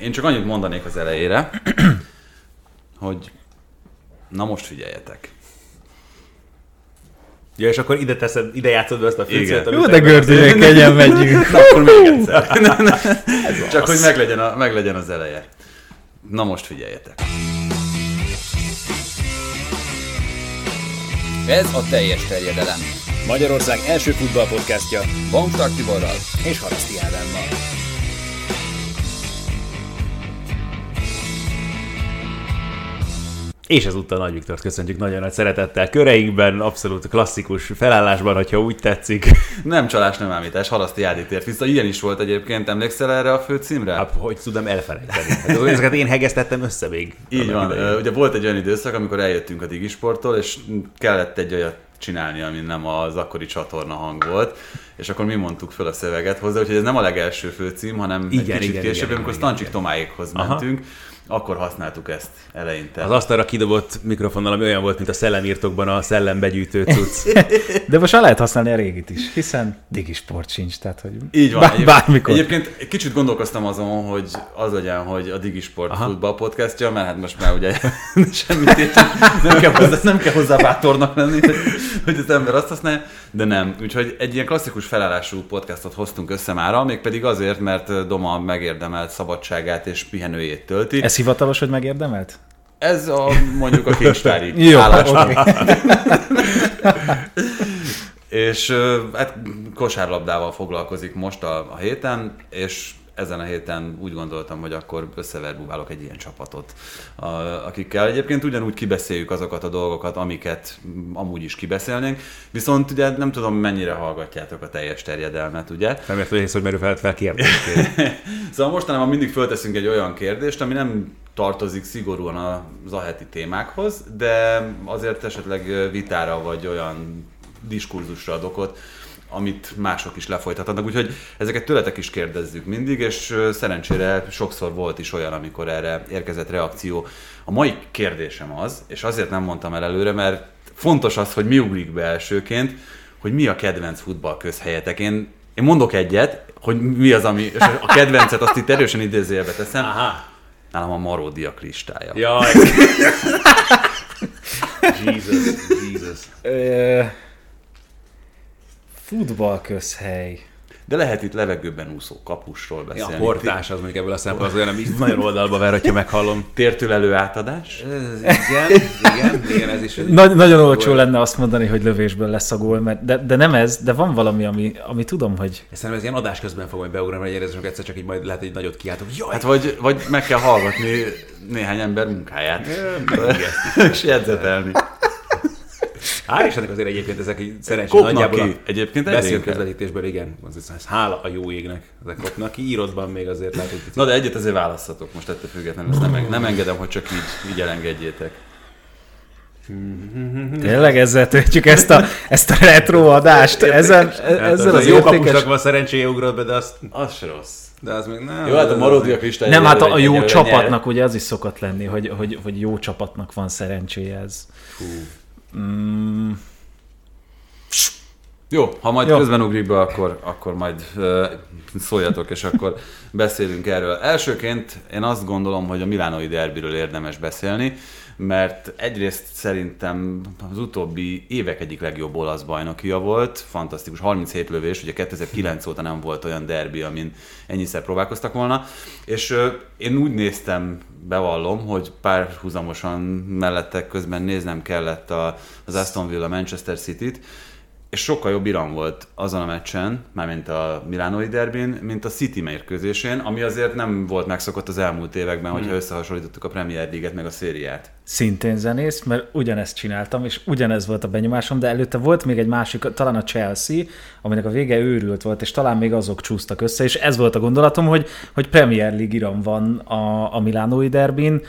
Én csak annyit mondanék az elejére, hogy na most figyeljetek. Ja, és akkor ide teszed, ide játszod be ezt a ficet, Jó, de gördülék, kegyen megyünk. Na, akkor még egyszer. Csak hogy meglegyen, a, meglegyen az eleje. Na most figyeljetek. Ez a teljes terjedelem. Magyarország első futballpodcastja Bamstark Tiborral. és Haraszti Ádámmal. És ezúttal Nagy Viktort köszöntjük nagyon nagy szeretettel köreinkben, abszolút klasszikus felállásban, hogyha úgy tetszik. Nem csalás, nem ámítás, halaszti Ádi tért vissza. Ilyen is volt egyébként, emlékszel erre a főcímre? Hát, hogy tudom elfelejteni. Hát, ezeket én hegesztettem össze még. Így van. Idején. Ugye volt egy olyan időszak, amikor eljöttünk a Digisporttól, és kellett egy olyat csinálni, ami nem az akkori csatorna hang volt, és akkor mi mondtuk föl a szöveget hozzá, úgyhogy ez nem a legelső főcím, hanem Igen, egy kicsit igen, később, igen, amikor igen, Stancsik igen. Tomáékhoz Aha. Akkor használtuk ezt eleinte. Az asztalra kidobott mikrofonnal, ami olyan volt, mint a szellemírtokban a szellembegyűjtő cucc. De most már lehet használni a régit is, hiszen digi sport sincs, tehát hogy Így van. bár, Egyéb- bármikor. Egyébként egy kicsit gondolkoztam azon, hogy az legyen, hogy a Digisport Aha. futball podcastja, mert hát most már ugye semmit értem, nem kell hozzá, nem kell hozzá bátornak lenni, hogy, hogy az ember azt használja, de nem. Úgyhogy egy ilyen klasszikus felállású podcastot hoztunk össze mára, mégpedig azért, mert Doma megérdemelt szabadságát és pihenőjét tölti. Ez, Ez hivatalos, hogy megérdemelt? Ez a mondjuk a kincstári Jó. És hát kosárlabdával foglalkozik most a, a héten, és ezen a héten úgy gondoltam, hogy akkor összeverbuválok egy ilyen csapatot, a, akikkel egyébként ugyanúgy kibeszéljük azokat a dolgokat, amiket amúgy is kibeszélnénk, viszont ugye nem tudom mennyire hallgatjátok a teljes terjedelmet, ugye? Nem értem, hogy ész, hogy merül fel, fel kérdés. Szóval mostanában mindig fölteszünk egy olyan kérdést, ami nem tartozik szigorúan az aheti témákhoz, de azért esetleg vitára vagy olyan diskurzusra ad okot, amit mások is lefolytatnak. Úgyhogy ezeket tőletek is kérdezzük mindig, és szerencsére sokszor volt is olyan, amikor erre érkezett reakció. A mai kérdésem az, és azért nem mondtam el előre, mert fontos az, hogy mi ugrik be elsőként, hogy mi a kedvenc futball közhelyetek. Én, én mondok egyet, hogy mi az, ami, és a kedvencet azt itt erősen idézőjelbe teszem. Aha. Nálam a maródiak listája. Jaj. Jesus, Jesus. Futball közhely. De lehet itt levegőben úszó kapusról Ja, beszélni. a portás az mondjuk ebből a szempontból az olyan, ami nagyon oldalba ver, hogyha meghallom. Tértülelő átadás. Igen, igen, igen, ez is. Nagy, nagyon olcsó lenne azt mondani, hogy lövésből lesz a gól, mert de, de nem ez, de van valami, ami, ami tudom, hogy Szerintem ez ilyen adás közben fog majd beugrani, hogy érezzük egyszer csak így majd lehet egy nagyot kiáltok. Jaj, Hát vagy, vagy meg kell hallgatni néhány ember munkáját. És jegyzetelni. Hál' Istennek azért egyébként ezek így szerencsés Kopnak nagyjából ki. Egyébként egyre inkább. beszélközvetítésből igen, az, ez, ez hála a jó égnek, ezek kopnak ki, írodban még azért lehet, hogy. Na de egyet azért választhatok most ettől függetlenül, ezt nem, nem engedem, hogy csak így, így elengedjétek. tényleg ezzel töltjük ezt a, ezt a retro adást. Ezen, Hát ezzel az, az az jó értékes... kapusnak van szerencséje ugrott be, de azt, Az se rossz. de az még nem. Jó, hát a maródiak listája. Nem, hát a, a jó csapatnak ugye az is szokott lenni, hogy, hogy, hogy jó csapatnak van szerencséje ez. Mm, Jó, ha majd Jó. közben ugrik be, akkor, akkor majd uh, szóljatok, és akkor beszélünk erről. Elsőként én azt gondolom, hogy a Milánoi derbiről érdemes beszélni, mert egyrészt szerintem az utóbbi évek egyik legjobb olasz bajnokia volt, fantasztikus, 37 lövés, ugye 2009 óta nem volt olyan derbi, amin ennyiszer próbálkoztak volna, és én úgy néztem, bevallom, hogy párhuzamosan mellette közben néznem kellett a, az Aston Villa Manchester City-t, és sokkal jobb Iran volt azon a meccsen, mármint a Milánói derbin, mint a City mérkőzésén, ami azért nem volt megszokott az elmúlt években, hogyha összehasonlítottuk a Premier League-et meg a szériát. Szintén zenész, mert ugyanezt csináltam, és ugyanez volt a benyomásom, de előtte volt még egy másik, talán a Chelsea, aminek a vége őrült volt, és talán még azok csúsztak össze, és ez volt a gondolatom, hogy, hogy Premier League Iran van a, a Milánói derbin,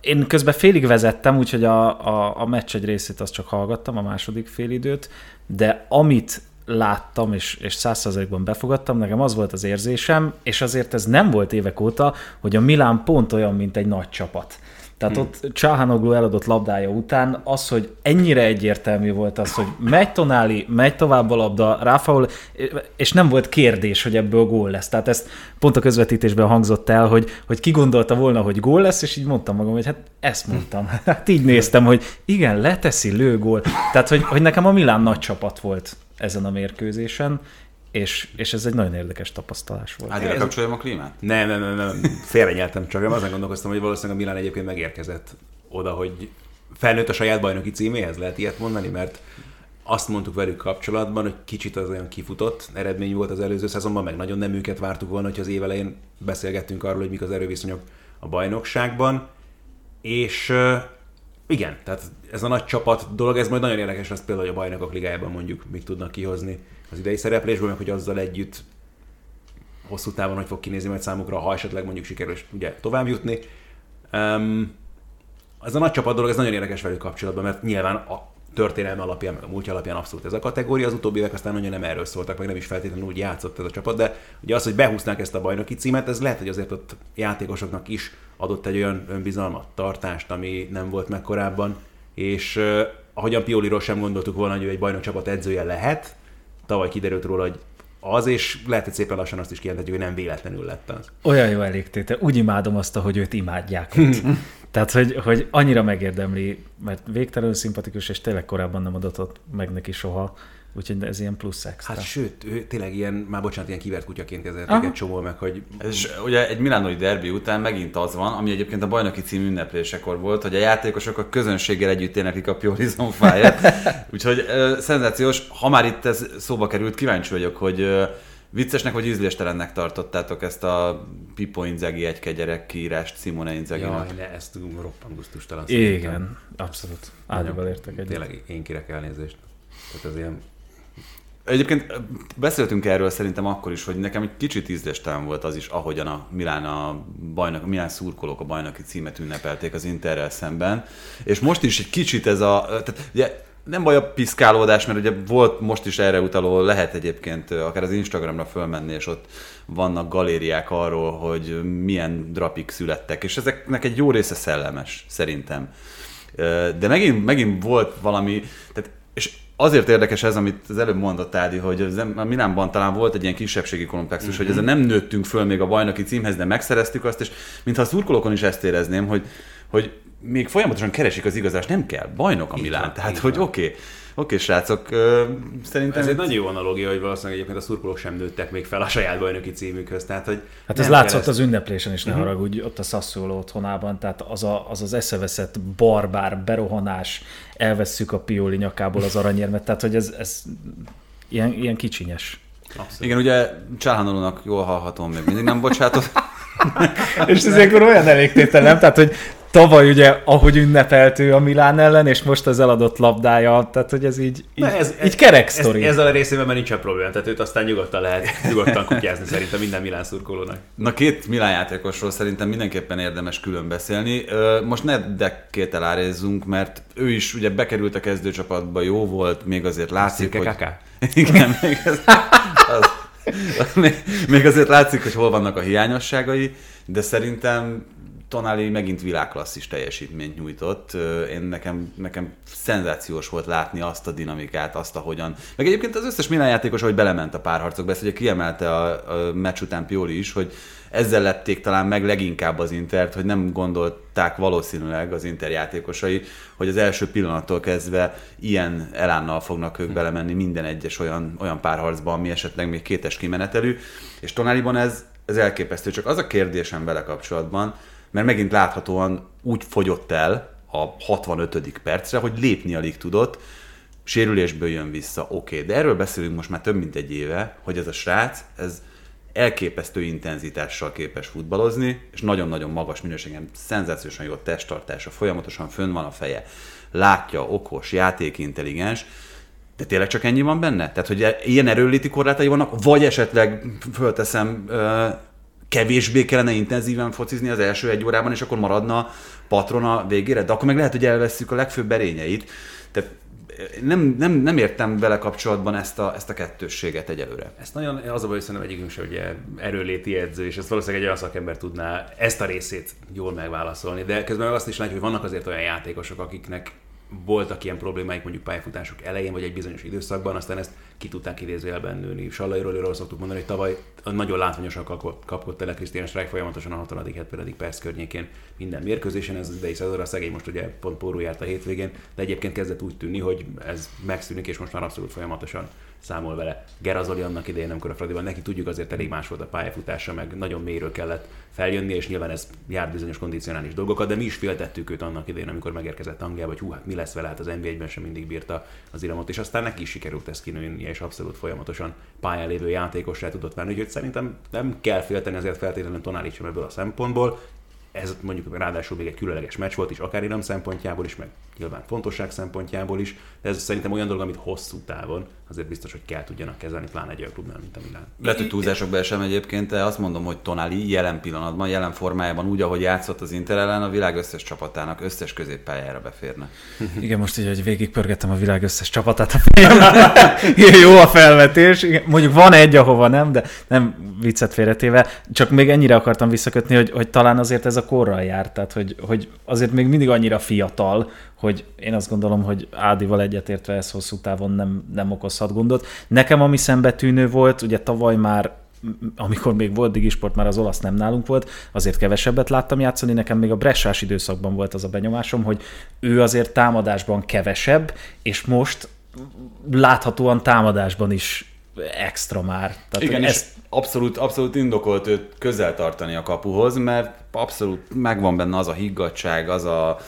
én közben félig vezettem, úgyhogy a, a, a meccs egy részét azt csak hallgattam, a második félidőt, de amit láttam, és, és százszerzalékban befogadtam, nekem az volt az érzésem, és azért ez nem volt évek óta, hogy a Milán pont olyan, mint egy nagy csapat. Tehát hmm. ott Csáhanoglu eladott labdája után az, hogy ennyire egyértelmű volt az, hogy megy Tonáli, megy tovább a labda, Ráfaul, és nem volt kérdés, hogy ebből gól lesz. Tehát ezt pont a közvetítésben hangzott el, hogy, hogy ki gondolta volna, hogy gól lesz, és így mondtam magam, hogy hát ezt mondtam. Hát így néztem, hogy igen, leteszi, lő gól. Tehát, hogy, hogy nekem a Milán nagy csapat volt ezen a mérkőzésen, és, és ez egy nagyon érdekes tapasztalás volt. Hát ide kapcsoljam a klímát? Nem, nem, nem, nem. félrenyeltem csak. Én azon gondolkoztam, hogy valószínűleg a Milán egyébként megérkezett oda, hogy felnőtt a saját bajnoki címéhez, lehet ilyet mondani, mert azt mondtuk velük kapcsolatban, hogy kicsit az olyan kifutott eredmény volt az előző szezonban, meg nagyon nem őket vártuk volna, hogy az év elején beszélgettünk arról, hogy mik az erőviszonyok a bajnokságban, és igen, tehát ez a nagy csapat dolog, ez majd nagyon érdekes lesz például, hogy a bajnokok ligájában mondjuk mit tudnak kihozni az idei szereplésből, meg hogy azzal együtt hosszú távon hogy fog kinézni majd számukra, ha esetleg mondjuk sikerül ugye tovább jutni. Um, ez a nagy csapat dolog, ez nagyon érdekes velük kapcsolatban, mert nyilván a történelme alapján, meg a múltja alapján abszolút ez a kategória. Az utóbbi évek aztán nagyon nem erről szóltak, meg nem is feltétlenül úgy játszott ez a csapat, de ugye az, hogy behúzták ezt a bajnoki címet, ez lehet, hogy azért ott játékosoknak is adott egy olyan önbizalmat, tartást, ami nem volt meg korábban, és uh, ahogyan Pioliról sem gondoltuk volna, hogy ő egy bajnok csapat edzője lehet, tavaly kiderült róla, hogy az, és lehet, hogy szépen lassan azt is kijelenthetjük, hogy nem véletlenül lett az. Olyan jó elégtétel. Úgy imádom azt, hogy őt imádják ott. Tehát, hogy, hogy annyira megérdemli, mert végtelenül szimpatikus, és tényleg korábban nem adott meg neki soha. Úgyhogy ez ilyen plusz extra. Hát sőt, ő tényleg ilyen, már bocsánat, ilyen kivert kutyaként kezelték egy csomó meg, hogy... És ugye egy Milánói derbi után megint az van, ami egyébként a bajnoki cím ünneplésekor volt, hogy a játékosok a közönséggel együtt éneklik a Piorizon fáját. Úgyhogy uh, szenzációs, ha már itt ez szóba került, kíváncsi vagyok, hogy uh, viccesnek vagy ízléstelennek tartottátok ezt a Pipo Inzaghi egy kegyerek kiírást Simone inzaghi Jaj, ne, ezt roppan gusztustalan. Igen, abszolút. Ágyúval értek egy. Tényleg én kérek elnézést. Tehát ez ilyen Egyébként beszéltünk erről szerintem akkor is, hogy nekem egy kicsit ízléstelen volt az is, ahogyan a Milán, a bajnok, a Milán szurkolók a bajnoki címet ünnepelték az Interrel szemben. És most is egy kicsit ez a... Tehát ugye nem baj a piszkálódás, mert ugye volt most is erre utaló, lehet egyébként akár az Instagramra fölmenni, és ott vannak galériák arról, hogy milyen drapik születtek, és ezeknek egy jó része szellemes, szerintem. De megint, megint volt valami, tehát, és azért érdekes ez, amit az előbb mondott Ádi, hogy az, a Milánban talán volt egy ilyen kisebbségi komplexus, mm-hmm. hogy ezen nem nőttünk föl még a bajnoki címhez, de megszereztük azt, és mintha a szurkolókon is ezt érezném, hogy, hogy még folyamatosan keresik az igazást, nem kell, bajnok a Milán, tehát hogy oké. Okay, Oké, srácok, szerintem... Ez egy nagyon jó analogia, hogy valószínűleg egyébként a szurkolók sem nőttek még fel a saját bajnoki címükhöz. Tehát, hogy hát ez látszott kereszt... az ünneplésen is, ne uh-huh. haragudj, ott a Sassuolo otthonában, tehát az, a, az az eszeveszett barbár berohanás, elvesszük a Pioli nyakából az aranyérmet, tehát hogy ez, ez ilyen, ilyen kicsinyes. Abszolút. Igen, ugye Csáhanolónak jól hallhatom, még mindig nem bocsátott. és ez akkor olyan elégtétel, nem? Tehát, hogy tavaly ugye, ahogy ünnepelt ő a Milán ellen, és most az eladott labdája, tehát hogy ez így, így, ez, így kerek sztori. Ez, ezzel a részében már nincsen probléma, tehát őt aztán nyugodtan lehet nyugodtan kutyázni szerintem minden Milán szurkolónak. Na két Milán játékosról szerintem mindenképpen érdemes külön beszélni. Most ne dekkét elárézzünk, mert ő is ugye bekerült a kezdőcsapatba, jó volt, még azért látszik, hogy... Kaká. Igen, még, ez, az, még, még azért látszik, hogy hol vannak a hiányosságai, de szerintem Tonali megint világklasszis teljesítményt nyújtott. Én nekem, nekem szenzációs volt látni azt a dinamikát, azt, ahogyan. Meg egyébként az összes Milán játékos, hogy belement a párharcokba, ezt ugye kiemelte a, a meccs után Pioli is, hogy ezzel lették talán meg leginkább az Intert, hogy nem gondolták valószínűleg az Inter játékosai, hogy az első pillanattól kezdve ilyen elánnal fognak ők belemenni minden egyes olyan, olyan párharcba, ami esetleg még kétes kimenetelű, és Tonaliban ez, ez elképesztő. Csak az a kérdésem vele kapcsolatban, mert megint láthatóan úgy fogyott el a 65. percre, hogy lépni alig tudott. sérülésből jön vissza, oké, okay. de erről beszélünk most már több mint egy éve, hogy ez a srác, ez elképesztő intenzitással képes futballozni, és nagyon-nagyon magas minőségen, szenzációsan jó testtartása, folyamatosan fönn van a feje, látja, okos, játékintelligens, de tényleg csak ennyi van benne? Tehát, hogy ilyen erőléti korlátai vannak, vagy esetleg fölteszem, kevésbé kellene intenzíven focizni az első egy órában, és akkor maradna patrona végére, de akkor meg lehet, hogy elveszük a legfőbb erényeit. Tehát nem, nem, nem értem vele kapcsolatban ezt a, ezt a kettősséget egyelőre. Ezt nagyon, az a baj, hogy szerintem egyikünk sem ugye erőléti edző, és ezt valószínűleg egy olyan szakember tudná ezt a részét jól megválaszolni, de közben azt is látjuk, hogy vannak azért olyan játékosok, akiknek voltak ilyen problémáik mondjuk pályafutások elején, vagy egy bizonyos időszakban, aztán ezt ki tudták idézőjelben nőni. Sallai Rolliról szoktuk mondani, hogy tavaly nagyon látványosan kapott el Krisztián Streik folyamatosan a 60 70 perc környékén minden mérkőzésen, ez idei szezonra szegény most ugye pont póró járt a hétvégén, de egyébként kezdett úgy tűnni, hogy ez megszűnik, és most már abszolút folyamatosan számol vele. Gerazoli annak idején, amikor a Fradiban neki tudjuk azért elég más volt a pályafutása, meg nagyon mélyről kellett feljönni, és nyilván ez járt bizonyos kondicionális dolgokat, de mi is féltettük őt annak idején, amikor megérkezett Angliába, hogy hú, hát mi lesz vele, hát az NBA-ben sem mindig bírta az iramot, és aztán neki is sikerült ezt kinőni, és abszolút folyamatosan pályán lévő játékosra tudott venni, úgyhogy szerintem nem kell félteni azért feltétlenül Tonálit sem ebből a szempontból, ez mondjuk ráadásul még egy különleges meccs volt is, akár iram szempontjából is, meg nyilván fontosság szempontjából is, de ez szerintem olyan dolog, amit hosszú távon azért biztos, hogy kell tudjanak kezelni, pláne egy olyan klubnál, mint a Milán. Lehet, hogy túlzásokba esem egyébként, de azt mondom, hogy Tonali jelen pillanatban, jelen formájában, úgy, ahogy játszott az Inter ellen, a világ összes csapatának összes középpályára beférne. Igen, most így, hogy végigpörgettem a világ összes csapatát a Jó a felvetés. Igen, mondjuk van egy, ahova nem, de nem viccet félretéve. Csak még ennyire akartam visszakötni, hogy, hogy talán azért ez a korral járt, tehát hogy, hogy azért még mindig annyira fiatal, hogy én azt gondolom, hogy Ádival egyetértve ez hosszú távon nem, nem okozhat gondot. Nekem ami szembetűnő volt, ugye tavaly már amikor még volt Digisport, már az olasz nem nálunk volt, azért kevesebbet láttam játszani, nekem még a Bressás időszakban volt az a benyomásom, hogy ő azért támadásban kevesebb, és most láthatóan támadásban is extra már. Tehát Igen, ez... abszolút, abszolút indokolt őt közel tartani a kapuhoz, mert abszolút megvan benne az a higgadság, az a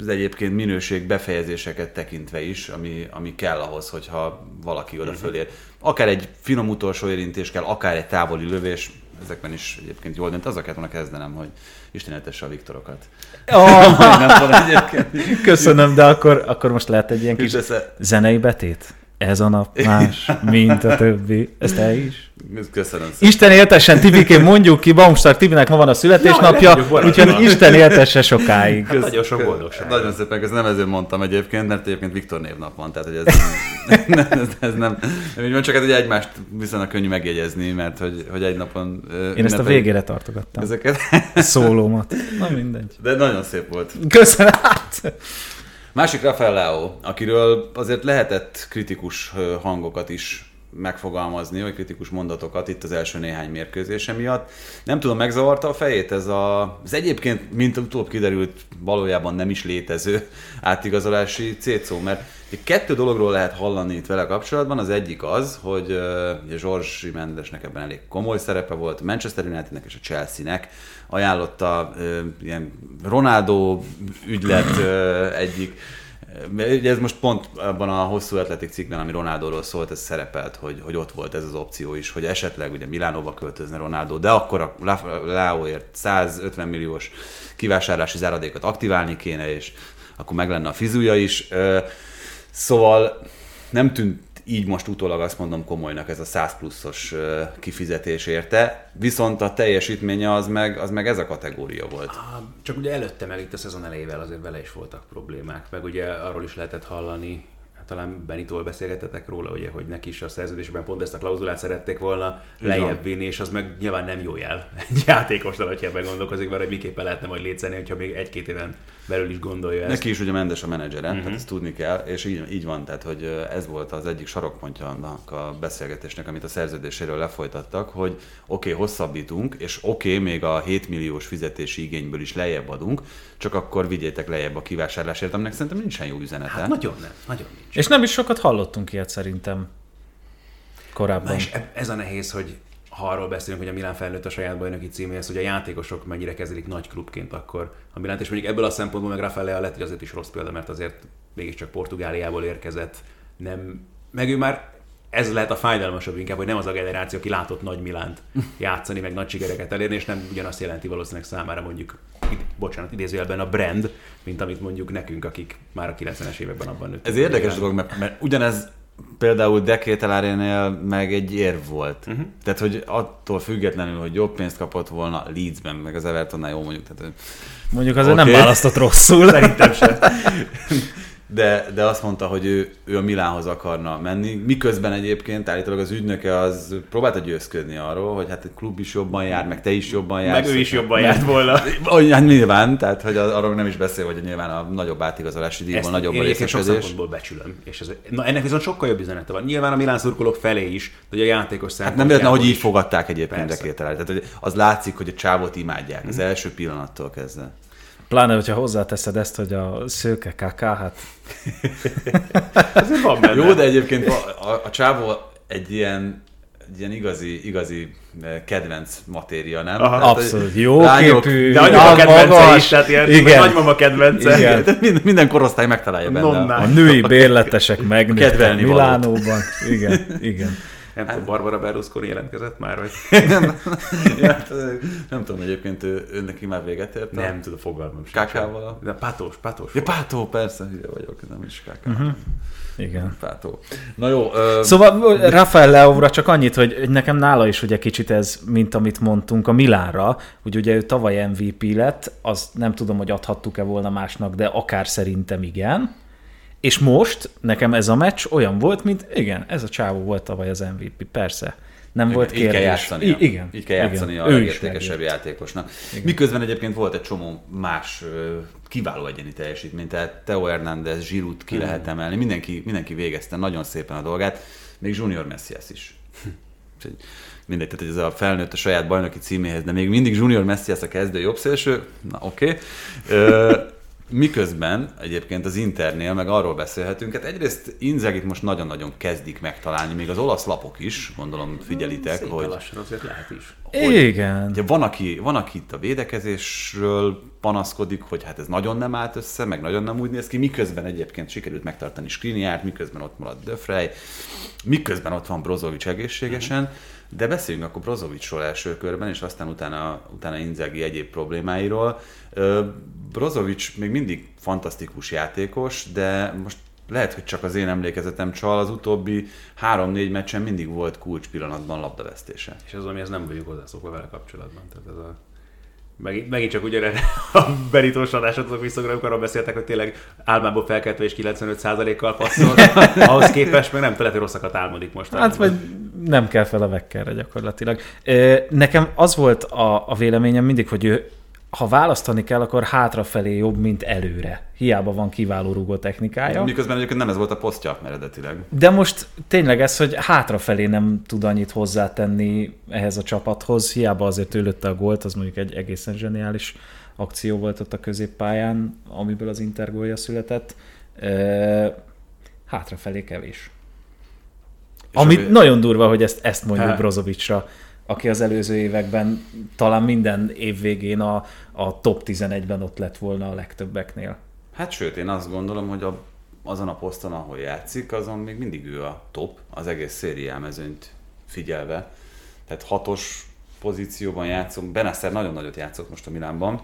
az egyébként minőség befejezéseket tekintve is, ami, ami kell ahhoz, hogyha valaki oda mhm. fölér. Akár egy finom utolsó érintés kell, akár egy távoli lövés, ezekben is egyébként jól dönt. Azokat volna kezdenem, hogy Isten a Viktorokat. Oh. Köszönöm, de akkor, akkor most lehet egy ilyen kis zenei betét? Ez a nap más, mint a többi. Ezt te is? Köszönöm szépen. Isten éltessen, Tibikén mondjuk ki, Baumstark Tibinek ma van a születésnapja, úgyhogy Isten éltesse sokáig. Hát nagyon sok boldogság. Nagyon szépen, ez nem ezért mondtam egyébként, mert egyébként Viktor névnap van, tehát hogy ez nem, ez, ez nem, nem csak ez egy egymást viszonylag könnyű megjegyezni, mert hogy, hogy egy napon... Én ezt a végére tartogattam. Ezeket? Szólómat. Na mindegy. De nagyon szép volt. Köszönöm. Másik Rafael Leao, akiről azért lehetett kritikus hangokat is megfogalmazni, vagy kritikus mondatokat itt az első néhány mérkőzése miatt. Nem tudom, megzavarta a fejét ez a, az egyébként, mint utóbb kiderült, valójában nem is létező átigazolási cécó, mert kettő dologról lehet hallani itt vele kapcsolatban. Az egyik az, hogy uh, Zsorzsi Mendesnek ebben elég komoly szerepe volt, Manchester Unitednek és a Chelsea-nek ajánlotta uh, ilyen Ronaldo ügylet egyik Ugye ez most pont abban a hosszú atletik cikkben, ami Ronaldóról szólt, ez szerepelt, hogy, hogy ott volt ez az opció is, hogy esetleg ugye Milánóba költözne Ronaldo, de akkor a Láóért 150 milliós kivásárlási záradékot aktiválni kéne, és akkor meg lenne a fizúja is. Szóval nem tűnt így most utólag azt mondom komolynak ez a 100 pluszos kifizetés érte, viszont a teljesítménye az meg, az meg ez a kategória volt. Csak ugye előtte meg itt a szezon elejével azért vele is voltak problémák, meg ugye arról is lehetett hallani, hát talán Benitól beszélgetetek róla, ugye, hogy neki is a szerződésben pont ezt a klauzulát szerették volna lejjebb vinni, és az meg nyilván nem jó jel. Egy játékosnál, hogyha ebben gondolkozik, mert hogy miképpen lehetne majd létszeni, hogyha még egy-két éven belül is gondolja ezt. Neki is ugye Mendes a menedzsere, uh-huh. tehát ezt tudni kell, és így, így van, tehát hogy ez volt az egyik sarokpontja annak a beszélgetésnek, amit a szerződéséről lefolytattak, hogy oké, okay, hosszabbítunk, és oké, okay, még a 7 milliós fizetési igényből is lejjebb adunk, csak akkor vigyétek lejjebb a kivásárlásért, aminek szerintem nincsen jó üzenete. Hát nagyon nem, nagyon nincs. És nem is sokat hallottunk ilyet szerintem korábban. Na és ez a nehéz, hogy ha arról beszélünk, hogy a Milán felnőtt a saját bajnoki címéhez, hogy a játékosok mennyire kezelik nagy klubként akkor a Milánt, és mondjuk ebből a szempontból meg Rafael lett, hogy azért is rossz példa, mert azért mégiscsak Portugáliából érkezett, nem, meg ő már ez lehet a fájdalmasabb inkább, hogy nem az a generáció, aki látott nagy Milánt játszani, meg nagy sikereket elérni, és nem ugyanazt jelenti valószínűleg számára mondjuk, bocsánat, idézőjelben a brand, mint amit mondjuk nekünk, akik már a 90-es években abban nőttünk. Ez érdekes dolog, mert, mert ugyanez például Dekételárénél meg egy érv volt. Uh-huh. Tehát, hogy attól függetlenül, hogy jobb pénzt kapott volna Leedsben, meg az Evertonnál jó mondjuk. Tehát, Mondjuk azért okay. nem választott rosszul. Szerintem sem. de, de azt mondta, hogy ő, ő a Milánhoz akarna menni, miközben egyébként állítólag az ügynöke az próbálta győzködni arról, hogy hát egy klub is jobban jár, meg te is jobban jársz. Meg ő is jobban járt volna. Hát nyilván, tehát hogy arról nem is beszél, hogy nyilván a nagyobb átigazolási díjban nagyobb a részesedés. Sok becsülöm. És ez, na ennek viszont sokkal jobb üzenete van. Nyilván a Milán szurkolók felé is, hogy a játékos hát nem véletlen, hogy így fogadták egyébként Dekételát. Tehát hogy az látszik, hogy a csávot imádják, az mhm. első pillanattól kezdve. Pláne, hogyha hozzáteszed ezt, hogy a szőke kaká, hát... Azért van benne. Jó, de egyébként a, a, a csávó egy ilyen egy ilyen igazi, igazi eh, kedvenc matéria, nem? Aha, tehát, abszolút. Jó lányok, képű, de a kedvence magas, is, tehát ilyen igen. nagymama kedvence. Igen. igen. Minden, minden korosztály megtalálja benne. Nonnál. A női bérletesek megnőttek Milánóban. Igen, igen. Nem hát, tudom, Barbara Berlusconi jelentkezett már, vagy? nem, hát, nem tudom, egyébként ő, ő neki már véget ért. Nem tudom, fogalmam sem. Kákával? De pátós, pátós. Ja, pátó, persze, hülye vagyok, nem is káká. Uh-huh. Igen. Pátó. Na jó. Ö... Szóval Rafael Leovra csak annyit, hogy nekem nála is ugye kicsit ez, mint amit mondtunk a Milánra, hogy ugye ő tavaly MVP lett, az nem tudom, hogy adhattuk-e volna másnak, de akár szerintem igen és most nekem ez a meccs olyan volt, mint igen, ez a csávó volt tavaly az MVP, persze. Nem igen, volt kérdés. Így kell játszani. I- igen. Így kell játszani igen. a legértékesebb játékosnak. Igen. Miközben egyébként volt egy csomó más kiváló egyéni teljesítmény, tehát Teo Hernández, Giroud ki lehet emelni, mindenki, mindenki végezte nagyon szépen a dolgát, még Junior Messias is. mindegy, tehát ez a felnőtt a saját bajnoki címéhez, de még mindig Junior Messias a kezdő jobb szélső, na oké. Okay. Miközben egyébként az Internél meg arról beszélhetünk, hát egyrészt Inzagit most nagyon-nagyon kezdik megtalálni, még az olasz lapok is, gondolom figyelitek, Szépen hogy... lassan azért lehet is. Hogy, Igen. Ugye van, aki, van, aki itt a védekezésről panaszkodik, hogy hát ez nagyon nem állt össze, meg nagyon nem úgy néz ki, miközben egyébként sikerült megtartani Skriniárt, miközben ott maradt Döfrej, miközben ott van Brozovic egészségesen, mm. De beszéljünk akkor Brozovicról első körben, és aztán utána, utána Inzagi egyéb problémáiról. Brozovic még mindig fantasztikus játékos, de most lehet, hogy csak az én emlékezetem csal, az utóbbi három-négy meccsen mindig volt kulcs pillanatban labdavesztése. És az, ami ez nem vagyunk hozzászokva vele kapcsolatban. Tehát ez a Megint, megint csak ugyanerre a berítós adásodok visszagra, amikor arról beszéltek, hogy tényleg álmából felkeltve és 95%-kal passzol, ahhoz képest meg nem hogy rosszakat álmodik most. Hát vagy nem kell fel a vekkerre gyakorlatilag. Nekem az volt a, a véleményem mindig, hogy ő ha választani kell, akkor hátrafelé jobb, mint előre. Hiába van kiváló rúgó technikája. Miközben egyébként nem ez volt a posztja eredetileg. De most tényleg ez, hogy hátrafelé nem tud annyit hozzátenni ehhez a csapathoz, hiába azért ő lőtte a gólt, az mondjuk egy egészen zseniális akció volt ott a középpályán, amiből az Inter gólja született. Hátrafelé kevés. És Ami ami... nagyon durva, hogy ezt, ezt mondjuk Brozovicsra aki az előző években talán minden év végén a, a top 11-ben ott lett volna a legtöbbeknél. Hát sőt, én azt gondolom, hogy a, azon a poszton, ahol játszik, azon még mindig ő a top, az egész szériámezőnyt figyelve. Tehát hatos pozícióban játszom. Benasser nagyon nagyot játszott most a Milánban,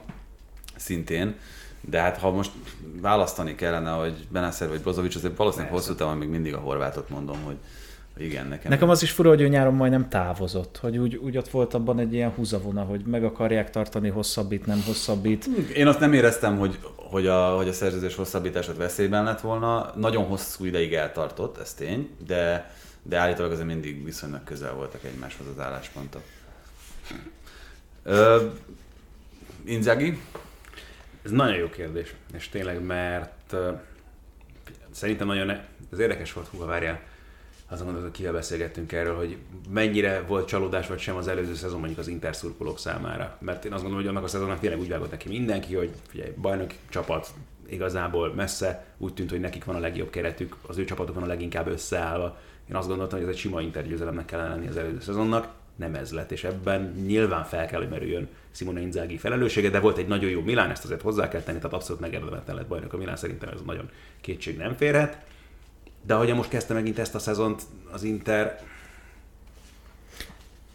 szintén, de hát ha most választani kellene, hogy Benasser vagy Brozovic, azért valószínűleg hosszú távon még mindig a horvátot mondom, hogy igen, nekem. Nekem az is fura, hogy ő nyáron majdnem távozott, hogy úgy, úgy ott volt abban egy ilyen húzavona, hogy meg akarják tartani hosszabbít, nem hosszabbít. Én azt nem éreztem, hogy, hogy, a, hogy a szerződés hosszabbításod veszélyben lett volna. Nagyon hosszú ideig eltartott, ez tény, de, de állítólag azért mindig viszonylag közel voltak egymáshoz az álláspontok. Ö, Inzaghi? Ez nagyon jó kérdés, és tényleg, mert uh, szerintem nagyon, ne, ez érdekes volt, húha várjál, azon hogy kivel beszélgettünk erről, hogy mennyire volt csalódás vagy sem az előző szezon mondjuk az Inter szurkolók számára. Mert én azt gondolom, hogy annak a szezonnak tényleg úgy vágott neki mindenki, hogy figyelj, bajnoki csapat igazából messze, úgy tűnt, hogy nekik van a legjobb keretük, az ő csapatuk van a leginkább összeállva. Én azt gondoltam, hogy ez egy sima intergyőzelemnek kellene lenni az előző szezonnak. nem ez lett, és ebben nyilván fel kell, hogy merüljön Simone Inzaghi felelőssége, de volt egy nagyon jó Milán, ezt azért hozzá kell tenni, tehát abszolút megérdemelten lett bajnok a Milán, szerintem ez nagyon kétség nem férhet. De ahogy most kezdte megint ezt a szezont az Inter,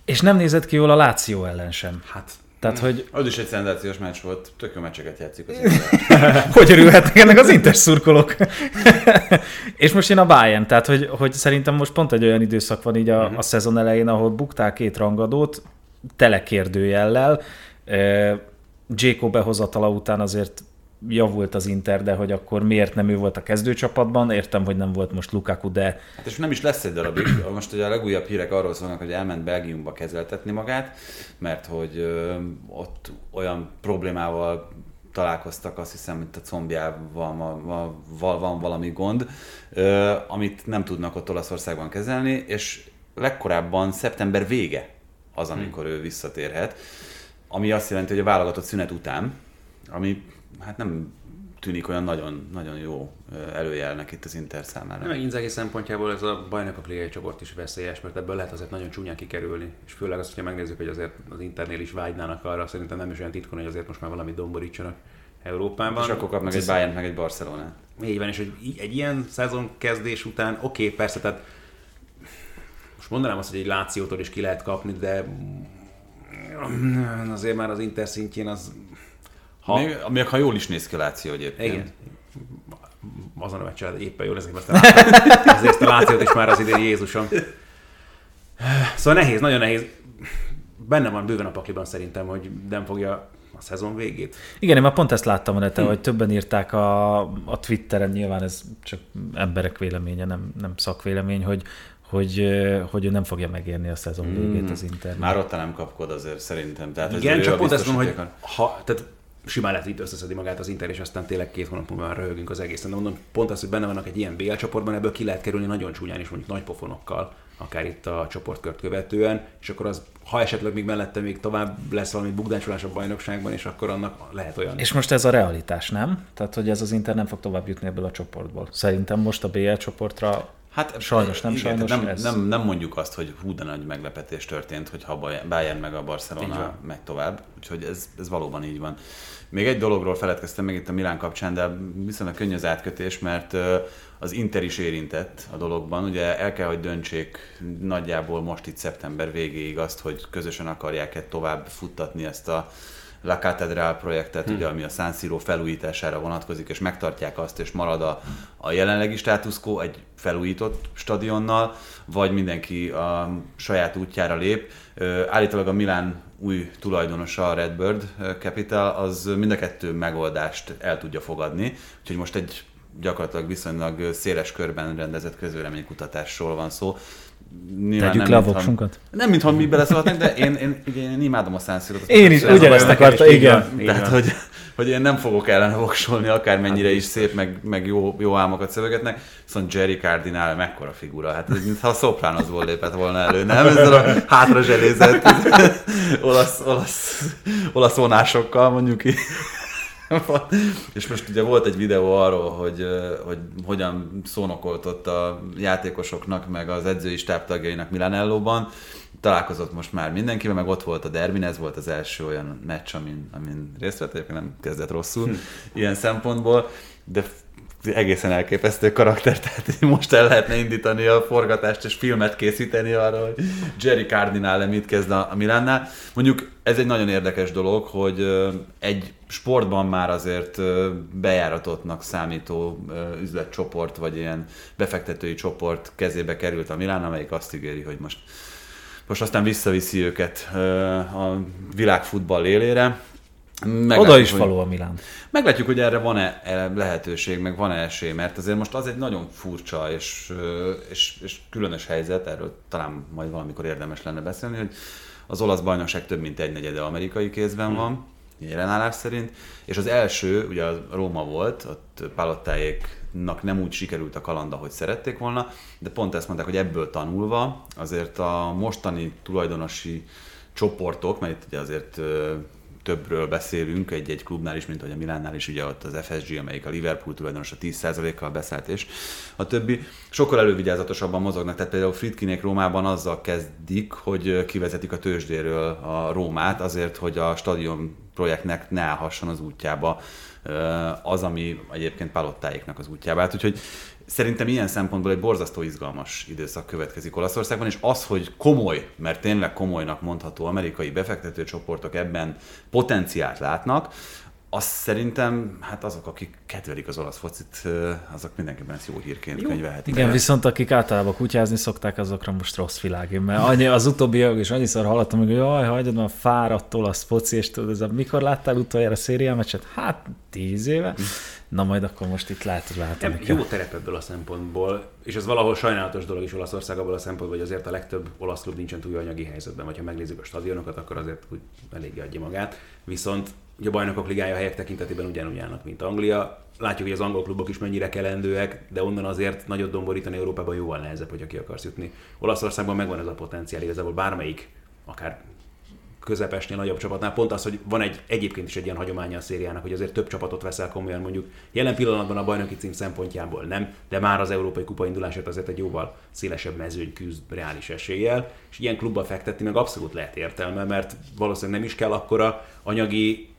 És nem nézett ki jól a Láció ellen sem. hát Tehát, hogy Az is egy szenzációs meccs volt, tök jó meccseket játszik az hogy örülhetnek ennek az Inter szurkolók. és most jön a Bayern, tehát hogy, hogy szerintem most pont egy olyan időszak van így a, a szezon elején, ahol buktál két rangadót, tele kérdőjellel. Eh, Jacob behozatala után azért javult az Inter, de hogy akkor miért nem ő volt a kezdőcsapatban, értem, hogy nem volt most Lukaku, de Hát és nem is lesz egy darabig. Most ugye a legújabb hírek arról szólnak, hogy elment Belgiumba kezeltetni magát, mert hogy ö, ott olyan problémával találkoztak, azt hiszem, mint a combjával ma- val- van valami gond, ö, amit nem tudnak ott Olaszországban kezelni, és legkorábban szeptember vége az, amikor ő visszatérhet, ami azt jelenti, hogy a válogatott szünet után, ami hát nem tűnik olyan nagyon, nagyon jó előjelnek itt az Inter számára. meg Inzaghi szempontjából ez a bajnokok ligai csoport is veszélyes, mert ebből lehet azért nagyon csúnyán kikerülni, és főleg azt, hogyha megnézzük, hogy azért az Internél is vágynának arra, szerintem nem is olyan titkon, hogy azért most már valamit domborítsanak Európában. És akkor kap meg egy Bayern, meg egy Barcelona. Így van, és hogy egy ilyen szezon kezdés után, oké, okay, persze, tehát most mondanám azt, hogy egy Lációtól is ki lehet kapni, de azért már az Inter szintjén az... Ha... Ha, Még, még ha jól is néz ki a Láció egyébként. igen. Azon a meccsen éppen jól ezek aztán láttam. Azért a Lációt is már az idén Jézusom. Szóval nehéz, nagyon nehéz. Benne van bőven a pakliban szerintem, hogy nem fogja a szezon végét. Igen, én már pont ezt láttam a neten, hogy többen írták a, a Twitteren, nyilván ez csak emberek véleménye, nem, nem szakvélemény, hogy, hogy, hogy ő nem fogja megérni a szezon végét az Inter. Már ott nem kapkod azért szerintem. Tehát Igen, csak pont ezt mondom, hogy ha, tehát simán lehet itt összeszedi magát az Inter, és aztán tényleg két hónap múlva már röhögünk az egészen. De mondom, pont az, hogy benne vannak egy ilyen BL csoportban, ebből ki lehet kerülni nagyon csúnyán is, mondjuk nagy pofonokkal, akár itt a csoportkört követően, és akkor az, ha esetleg még mellette még tovább lesz valami bukdácsolás a bajnokságban, és akkor annak lehet olyan. És most ez a realitás, nem? Tehát, hogy ez az Inter nem fog tovább jutni ebből a csoportból. Szerintem most a BL csoportra Hát Sajnos, nem sajnos, Nem, ez- nem, nem, mondjuk azt, hogy hú, de nagy meglepetés történt, hogyha a Bayern- meg a Barcelona megy tovább. Úgyhogy ez, ez valóban így van. Még egy dologról feledkeztem meg itt a Milán kapcsán, de viszonylag könnyű az átkötés, mert az Inter is érintett a dologban. Ugye el kell, hogy döntsék nagyjából most itt szeptember végéig azt, hogy közösen akarják-e tovább futtatni ezt a La Catedral projektet, ugye, ami a San Siro felújítására vonatkozik, és megtartják azt, és marad a, a jelenlegi status quo egy felújított stadionnal, vagy mindenki a saját útjára lép. Ö, Állítólag a Milán új tulajdonosa, a Redbird Capital, az mind a kettő megoldást el tudja fogadni, úgyhogy most egy gyakorlatilag viszonylag széles körben rendezett közvéleménykutatásról van szó. Nyilván tegyük nem, le a voksunkat. Nem, mintha mi beleszólhatnánk, de én, én, ugye, én imádom a San Siro-t. Én is, ugyanezt bajom akarta, nekem is, így igen. Így Tehát, hogy, hogy én nem fogok ellene voksolni, akármennyire is szép, meg, meg jó, jó álmokat szövegetnek. Viszont Jerry Cardinal mekkora figura. Hát ez mintha a Sopranosból lépett volna elő, nem? Ezzel a hátra zselézett olasz, olasz, olasz vonásokkal, mondjuk így. És most ugye volt egy videó arról, hogy, hogy hogyan szónokoltott a játékosoknak, meg az edzői stábtagjainak Milanellóban. Találkozott most már mindenkivel, meg ott volt a Derbin, ez volt az első olyan meccs, amin, amin részt vett, egyébként nem kezdett rosszul ilyen szempontból, de egészen elképesztő karakter, tehát most el lehetne indítani a forgatást és filmet készíteni arra, hogy Jerry Cardinale mit kezd a, Milánnál. Mondjuk ez egy nagyon érdekes dolog, hogy egy sportban már azért bejáratottnak számító üzletcsoport, vagy ilyen befektetői csoport kezébe került a Milán, amelyik azt ígéri, hogy most most aztán visszaviszi őket a világfutball élére. Meglátjuk, Oda is hogy- való a Milán. Meglátjuk, hogy erre van-e e lehetőség, meg van-e esély, mert azért most az egy nagyon furcsa és, ö, és, és különös helyzet, erről talán majd valamikor érdemes lenne beszélni, hogy az olasz bajnokság több mint egy negyede amerikai kézben van, jelenállás szerint, és az első, ugye a Róma volt, ott Palottáéknak nem úgy sikerült a kalanda, hogy szerették volna, de pont ezt mondták, hogy ebből tanulva azért a mostani tulajdonosi csoportok, mert itt ugye azért ö, többről beszélünk egy-egy klubnál is, mint hogy a Milánnál is, ugye ott az FSG, amelyik a Liverpool tulajdonos a 10%-kal beszállt, és a többi. Sokkal elővigyázatosabban mozognak, tehát például Fritkinék Rómában azzal kezdik, hogy kivezetik a tőzsdéről a Rómát, azért, hogy a stadion projektnek ne állhasson az útjába az, ami egyébként palottáiknak az útjába. Hát, úgyhogy Szerintem ilyen szempontból egy borzasztó izgalmas időszak következik Olaszországban, és az, hogy komoly, mert tényleg komolynak mondható amerikai befektetőcsoportok ebben potenciált látnak, azt szerintem, hát azok, akik kedvelik az olasz focit, azok mindenképpen ezt jó hírként jó. könyvelhetik. Igen, viszont akik általában kutyázni szokták, azokra most rossz világ. Mert annyi, az utóbbi évek is annyiszor hallottam, hogy jaj, hagyjad már fáradt olasz foci, és tudod, ez a, mikor láttál utoljára szériámeccset? Hát tíz éve. Na majd akkor most itt látod, látod. Jó terep ebből a szempontból, és ez valahol sajnálatos dolog is Olaszország abból a szempontból, hogy azért a legtöbb olasz klub nincsen túl anyagi helyzetben, vagy ha megnézzük a stadionokat, akkor azért úgy eléggé adja magát. Viszont ugye a bajnokok ligája helyek tekintetében ugyanúgy állnak, mint Anglia. Látjuk, hogy az angol klubok is mennyire kelendőek, de onnan azért nagyot domborítani Európában jóval nehezebb, hogyha ki akarsz jutni. Olaszországban megvan ez a potenciál, igazából bármelyik, akár közepesnél, nagyobb csapatnál. Pont az, hogy van egy egyébként is egy ilyen hagyománya a szériának, hogy azért több csapatot veszel komolyan mondjuk. Jelen pillanatban a bajnoki cím szempontjából nem, de már az európai kupa indulását azért egy jóval szélesebb mezőny küzd reális eséllyel, és ilyen klubba fektetni meg abszolút lehet értelme, mert valószínűleg nem is kell akkora anyagi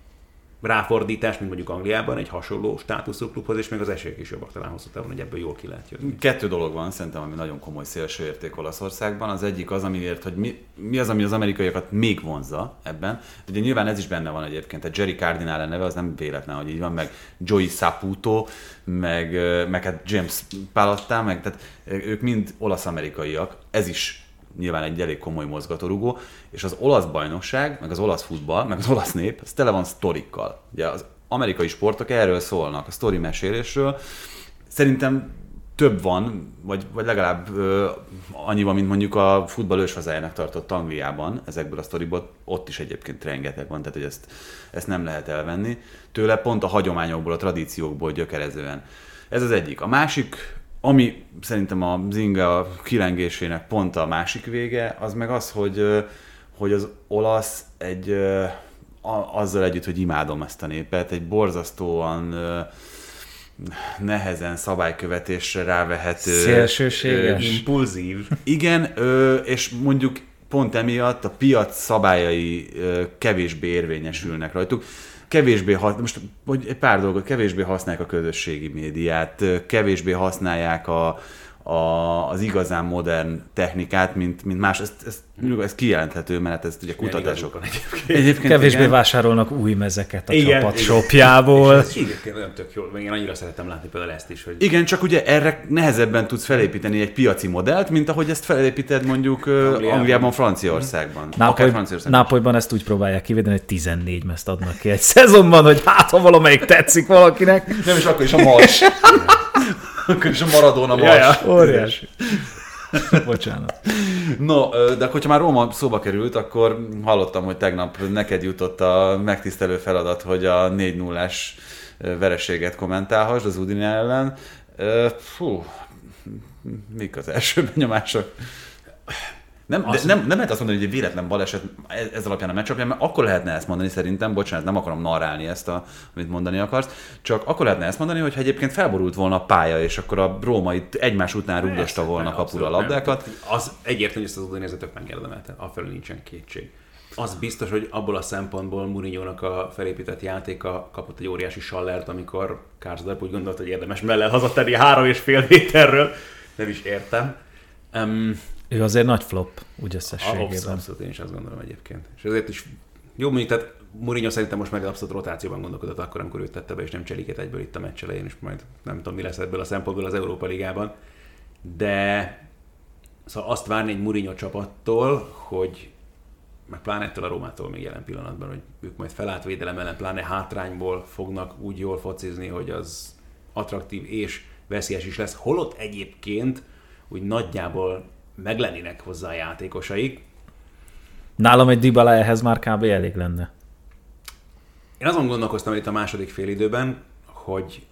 ráfordítás, mint mondjuk Angliában, egy hasonló státuszú klubhoz, és még az esélyek is jobbak talán hosszú távon, hogy ebből jól ki lehet jönni. Kettő dolog van szerintem, ami nagyon komoly szélső érték Olaszországban. Az egyik az, amiért, hogy mi, mi az, ami az amerikaiakat még vonza ebben. Ugye nyilván ez is benne van egyébként. A Jerry Cardinale neve az nem véletlen, hogy így van, meg Joey Saputo, meg, meg hát James Palotta, meg tehát ők mind olasz-amerikaiak. Ez is nyilván egy elég komoly mozgatórugó, és az olasz bajnokság, meg az olasz futball, meg az olasz nép, az tele van sztorikkal. Ugye az amerikai sportok erről szólnak, a sztori mesélésről. Szerintem több van, vagy, vagy legalább ö, van, mint mondjuk a futball őshazájának tartott Angliában, ezekből a sztoriból, ott is egyébként rengeteg van, tehát hogy ezt, ezt nem lehet elvenni. Tőle pont a hagyományokból, a tradíciókból gyökerezően. Ez az egyik. A másik ami szerintem a Zinga kilengésének pont a másik vége, az meg az, hogy, hogy az olasz egy azzal együtt, hogy imádom ezt a népet, egy borzasztóan nehezen szabálykövetésre rávehető. Szélsőséges. Impulzív. Igen, és mondjuk pont emiatt a piac szabályai kevésbé érvényesülnek rajtuk kevésbé, most hogy pár dolgot, kevésbé használják a közösségi médiát, kevésbé használják a, a, az igazán modern technikát, mint, mint más. Ez, ez, ez kijelenthető, mert ez ugye kutatások. Egyébként. egyébként Kevésbé igen. vásárolnak új mezeket a igen, csapat igen. shopjából. Igen, olyan tök jól, én annyira szeretem látni például ezt is. Hogy... Igen, csak ugye erre nehezebben tudsz felépíteni egy piaci modellt, mint ahogy ezt felépíted mondjuk Angliában, Angliában Franciaországban. Nápoly, Franciaországban Nápolyban ezt úgy próbálják kivédeni, hogy 14 mezt adnak ki egy szezonban, hogy hát ha valamelyik tetszik valakinek. Nem is akkor is a mars. Akkor is a Maradona Ja, ja, óriási. Bocsánat. No, de hogyha már Róma szóba került, akkor hallottam, hogy tegnap neked jutott a megtisztelő feladat, hogy a 4 0 vereséget kommentálhass az Udine ellen. Fú, mik az első benyomások? Nem, de nem, nem lehet azt mondani, hogy egy véletlen baleset ez alapján a meccs alapján, mert akkor lehetne ezt mondani szerintem, bocsánat, nem akarom narrálni ezt, a, amit mondani akarsz, csak akkor lehetne ezt mondani, hogy egyébként felborult volna a pálya, és akkor a római egymás után rúgdosta volna kapura a labdákat. Az egyértelmű, hogy ezt az udinérzetek megérdemelte, afelől nincsen kétség. Az biztos, hogy abból a szempontból Mourinho-nak a felépített játéka kapott egy óriási sallert, amikor Karsdorp úgy gondolta, hogy érdemes mellett hazatenni három és fél méterről. Nem is értem. Um, ő azért nagy flop, úgy összességében. Abszolút, abszolút, én is azt gondolom egyébként. És ezért is jó, mondjuk, tehát Mourinho szerintem most meg abszolút rotációban gondolkodott akkor, amikor ő tette be, és nem cselikét egyből itt a meccs elején, és majd nem tudom, mi lesz ebből a szempontból az Európa Ligában. De szóval azt várni egy Mourinho csapattól, hogy meg pláne ettől a Rómától még jelen pillanatban, hogy ők majd felállt védelem ellen, pláne hátrányból fognak úgy jól focizni, hogy az attraktív és veszélyes is lesz. Holott egyébként úgy nagyjából meglennének hozzá a játékosaik. Nálam egy Dybala ehhez már kb. elég lenne. Én azon gondolkoztam itt a második fél időben, hogy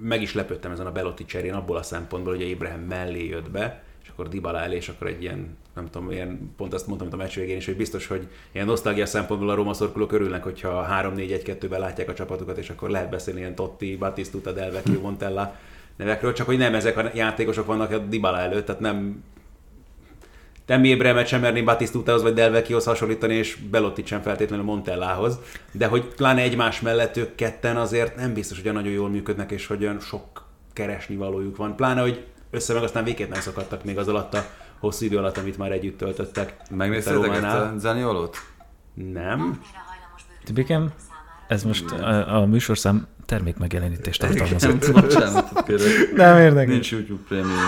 meg is lepődtem ezen a Belotti cserén abból a szempontból, hogy Abraham mellé jött be, és akkor Dybala elé, és akkor egy ilyen nem tudom, ilyen, pont azt mondtam, a meccs végén is, hogy biztos, hogy ilyen nosztalgia szempontból a Roma szorkolók örülnek, hogyha 3-4-1-2-ben látják a csapatukat, és akkor lehet beszélni ilyen Totti, Battistuta, Del Vecchio, Montella nevekről, csak hogy nem ezek a játékosok vannak a Dybala előtt, tehát nem nem Ébremet sem merni Batisztútához vagy Delvekihoz hasonlítani, és Belottit sem feltétlenül Montellához, de hogy pláne egymás mellett ők ketten azért nem biztos, hogy nagyon jól működnek, és hogy olyan sok keresni valójuk van. Pláne, hogy össze meg aztán végképp nem szakadtak még az alatt a hosszú idő alatt, amit már együtt töltöttek. Megnéztétek ezt a Zaniolót? Nem. Tibikem, ez most a, a műsorszám termék megjelenítést tartalmazott. Bocsánatot kérek. Nem érdekel. Nincs YouTube prémium.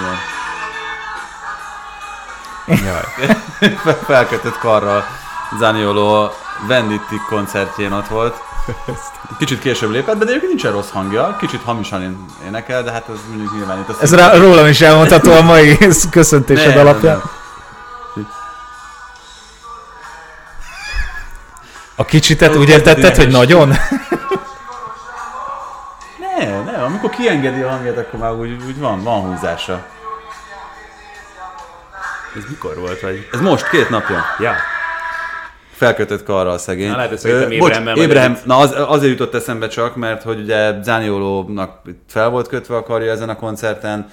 Jaj. Felkötött karral Zanioló Venditti koncertjén ott volt. Kicsit később lépett, de egyébként nincsen rossz hangja, kicsit hamisan énekel, de hát ez mondjuk nyilván itt Ez rá, rólam is elmondható a mai köszöntésed Nem, alapján. nem. A kicsitet úgy értetted, hogy nagyon? Ne, ne, amikor kiengedi a hangját, akkor már úgy, úgy van, van húzása. Ez mikor volt, vagy? Ez most, két napja. Ja. Felkötött karral a szegény. Na, lehet, hogy szerintem Ö, bocs, együtt. na az, azért jutott eszembe csak, mert hogy ugye Zániolónak fel volt kötve a karja ezen a koncerten,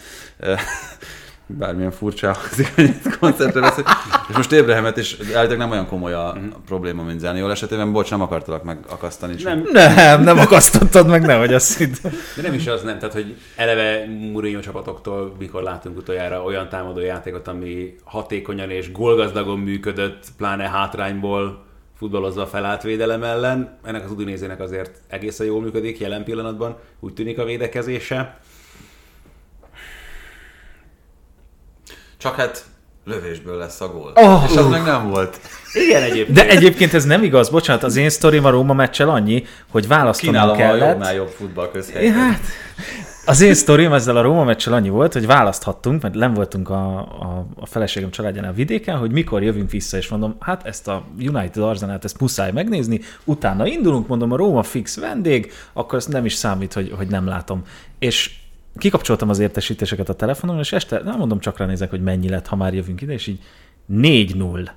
bármilyen furcsa hangzik, hogy koncertre beszél. És most Ébrahemet is állítólag nem olyan komoly a Mhm. probléma, mint Zániol esetében. Bocs, nem akartalak megakasztani. Nem, Nem, nem akasztottad meg, nehogy azt hidd. De nem is az nem, tehát hogy eleve Mourinho csapatoktól mikor látunk utoljára olyan támadó játékot, ami hatékonyan és gólgazdagon működött, pláne hátrányból futballozva a felállt védelem ellen. Ennek az Udinézének azért egészen jól működik jelen pillanatban, úgy tűnik a védekezése. Csak hát lövésből lesz a gól. Oh, és az uh. meg nem volt. Igen egyébként. De egyébként ez nem igaz, bocsánat, az én sztorim a Róma meccsel annyi, hogy választanom Kínálom a kellett. jobbnál jobb futball közhelyet. Hát, az én sztorim ezzel a Róma meccsel annyi volt, hogy választhattunk, mert nem voltunk a, a, a feleségem családjánál a vidéken, hogy mikor jövünk vissza, és mondom, hát ezt a United Arsenalt, ezt muszáj megnézni, utána indulunk, mondom, a Róma fix vendég, akkor ez nem is számít, hogy, hogy nem látom. És kikapcsoltam az értesítéseket a telefonon, és este, nem mondom, csak ránézek, hogy mennyi lett, ha már jövünk ide, és így 4-0.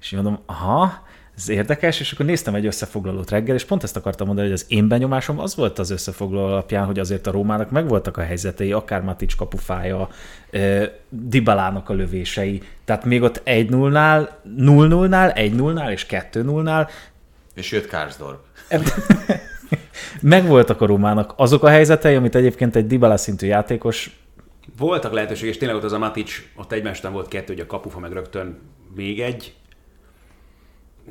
És így mondom, aha, ez érdekes, és akkor néztem egy összefoglalót reggel, és pont ezt akartam mondani, hogy az én benyomásom az volt az összefoglaló alapján, hogy azért a Rómának megvoltak a helyzetei, akár Matic kapufája, Dibalának a lövései, tehát még ott 1-0-nál, 0-0-nál, 1-0-nál és 2-0-nál És jött Karsdorp. megvoltak a Rómának azok a helyzetei, amit egyébként egy Dybala szintű játékos Voltak lehetőség, és tényleg ott az a Matic, ott egymás után volt kettő, hogy a kapufa meg rögtön még egy.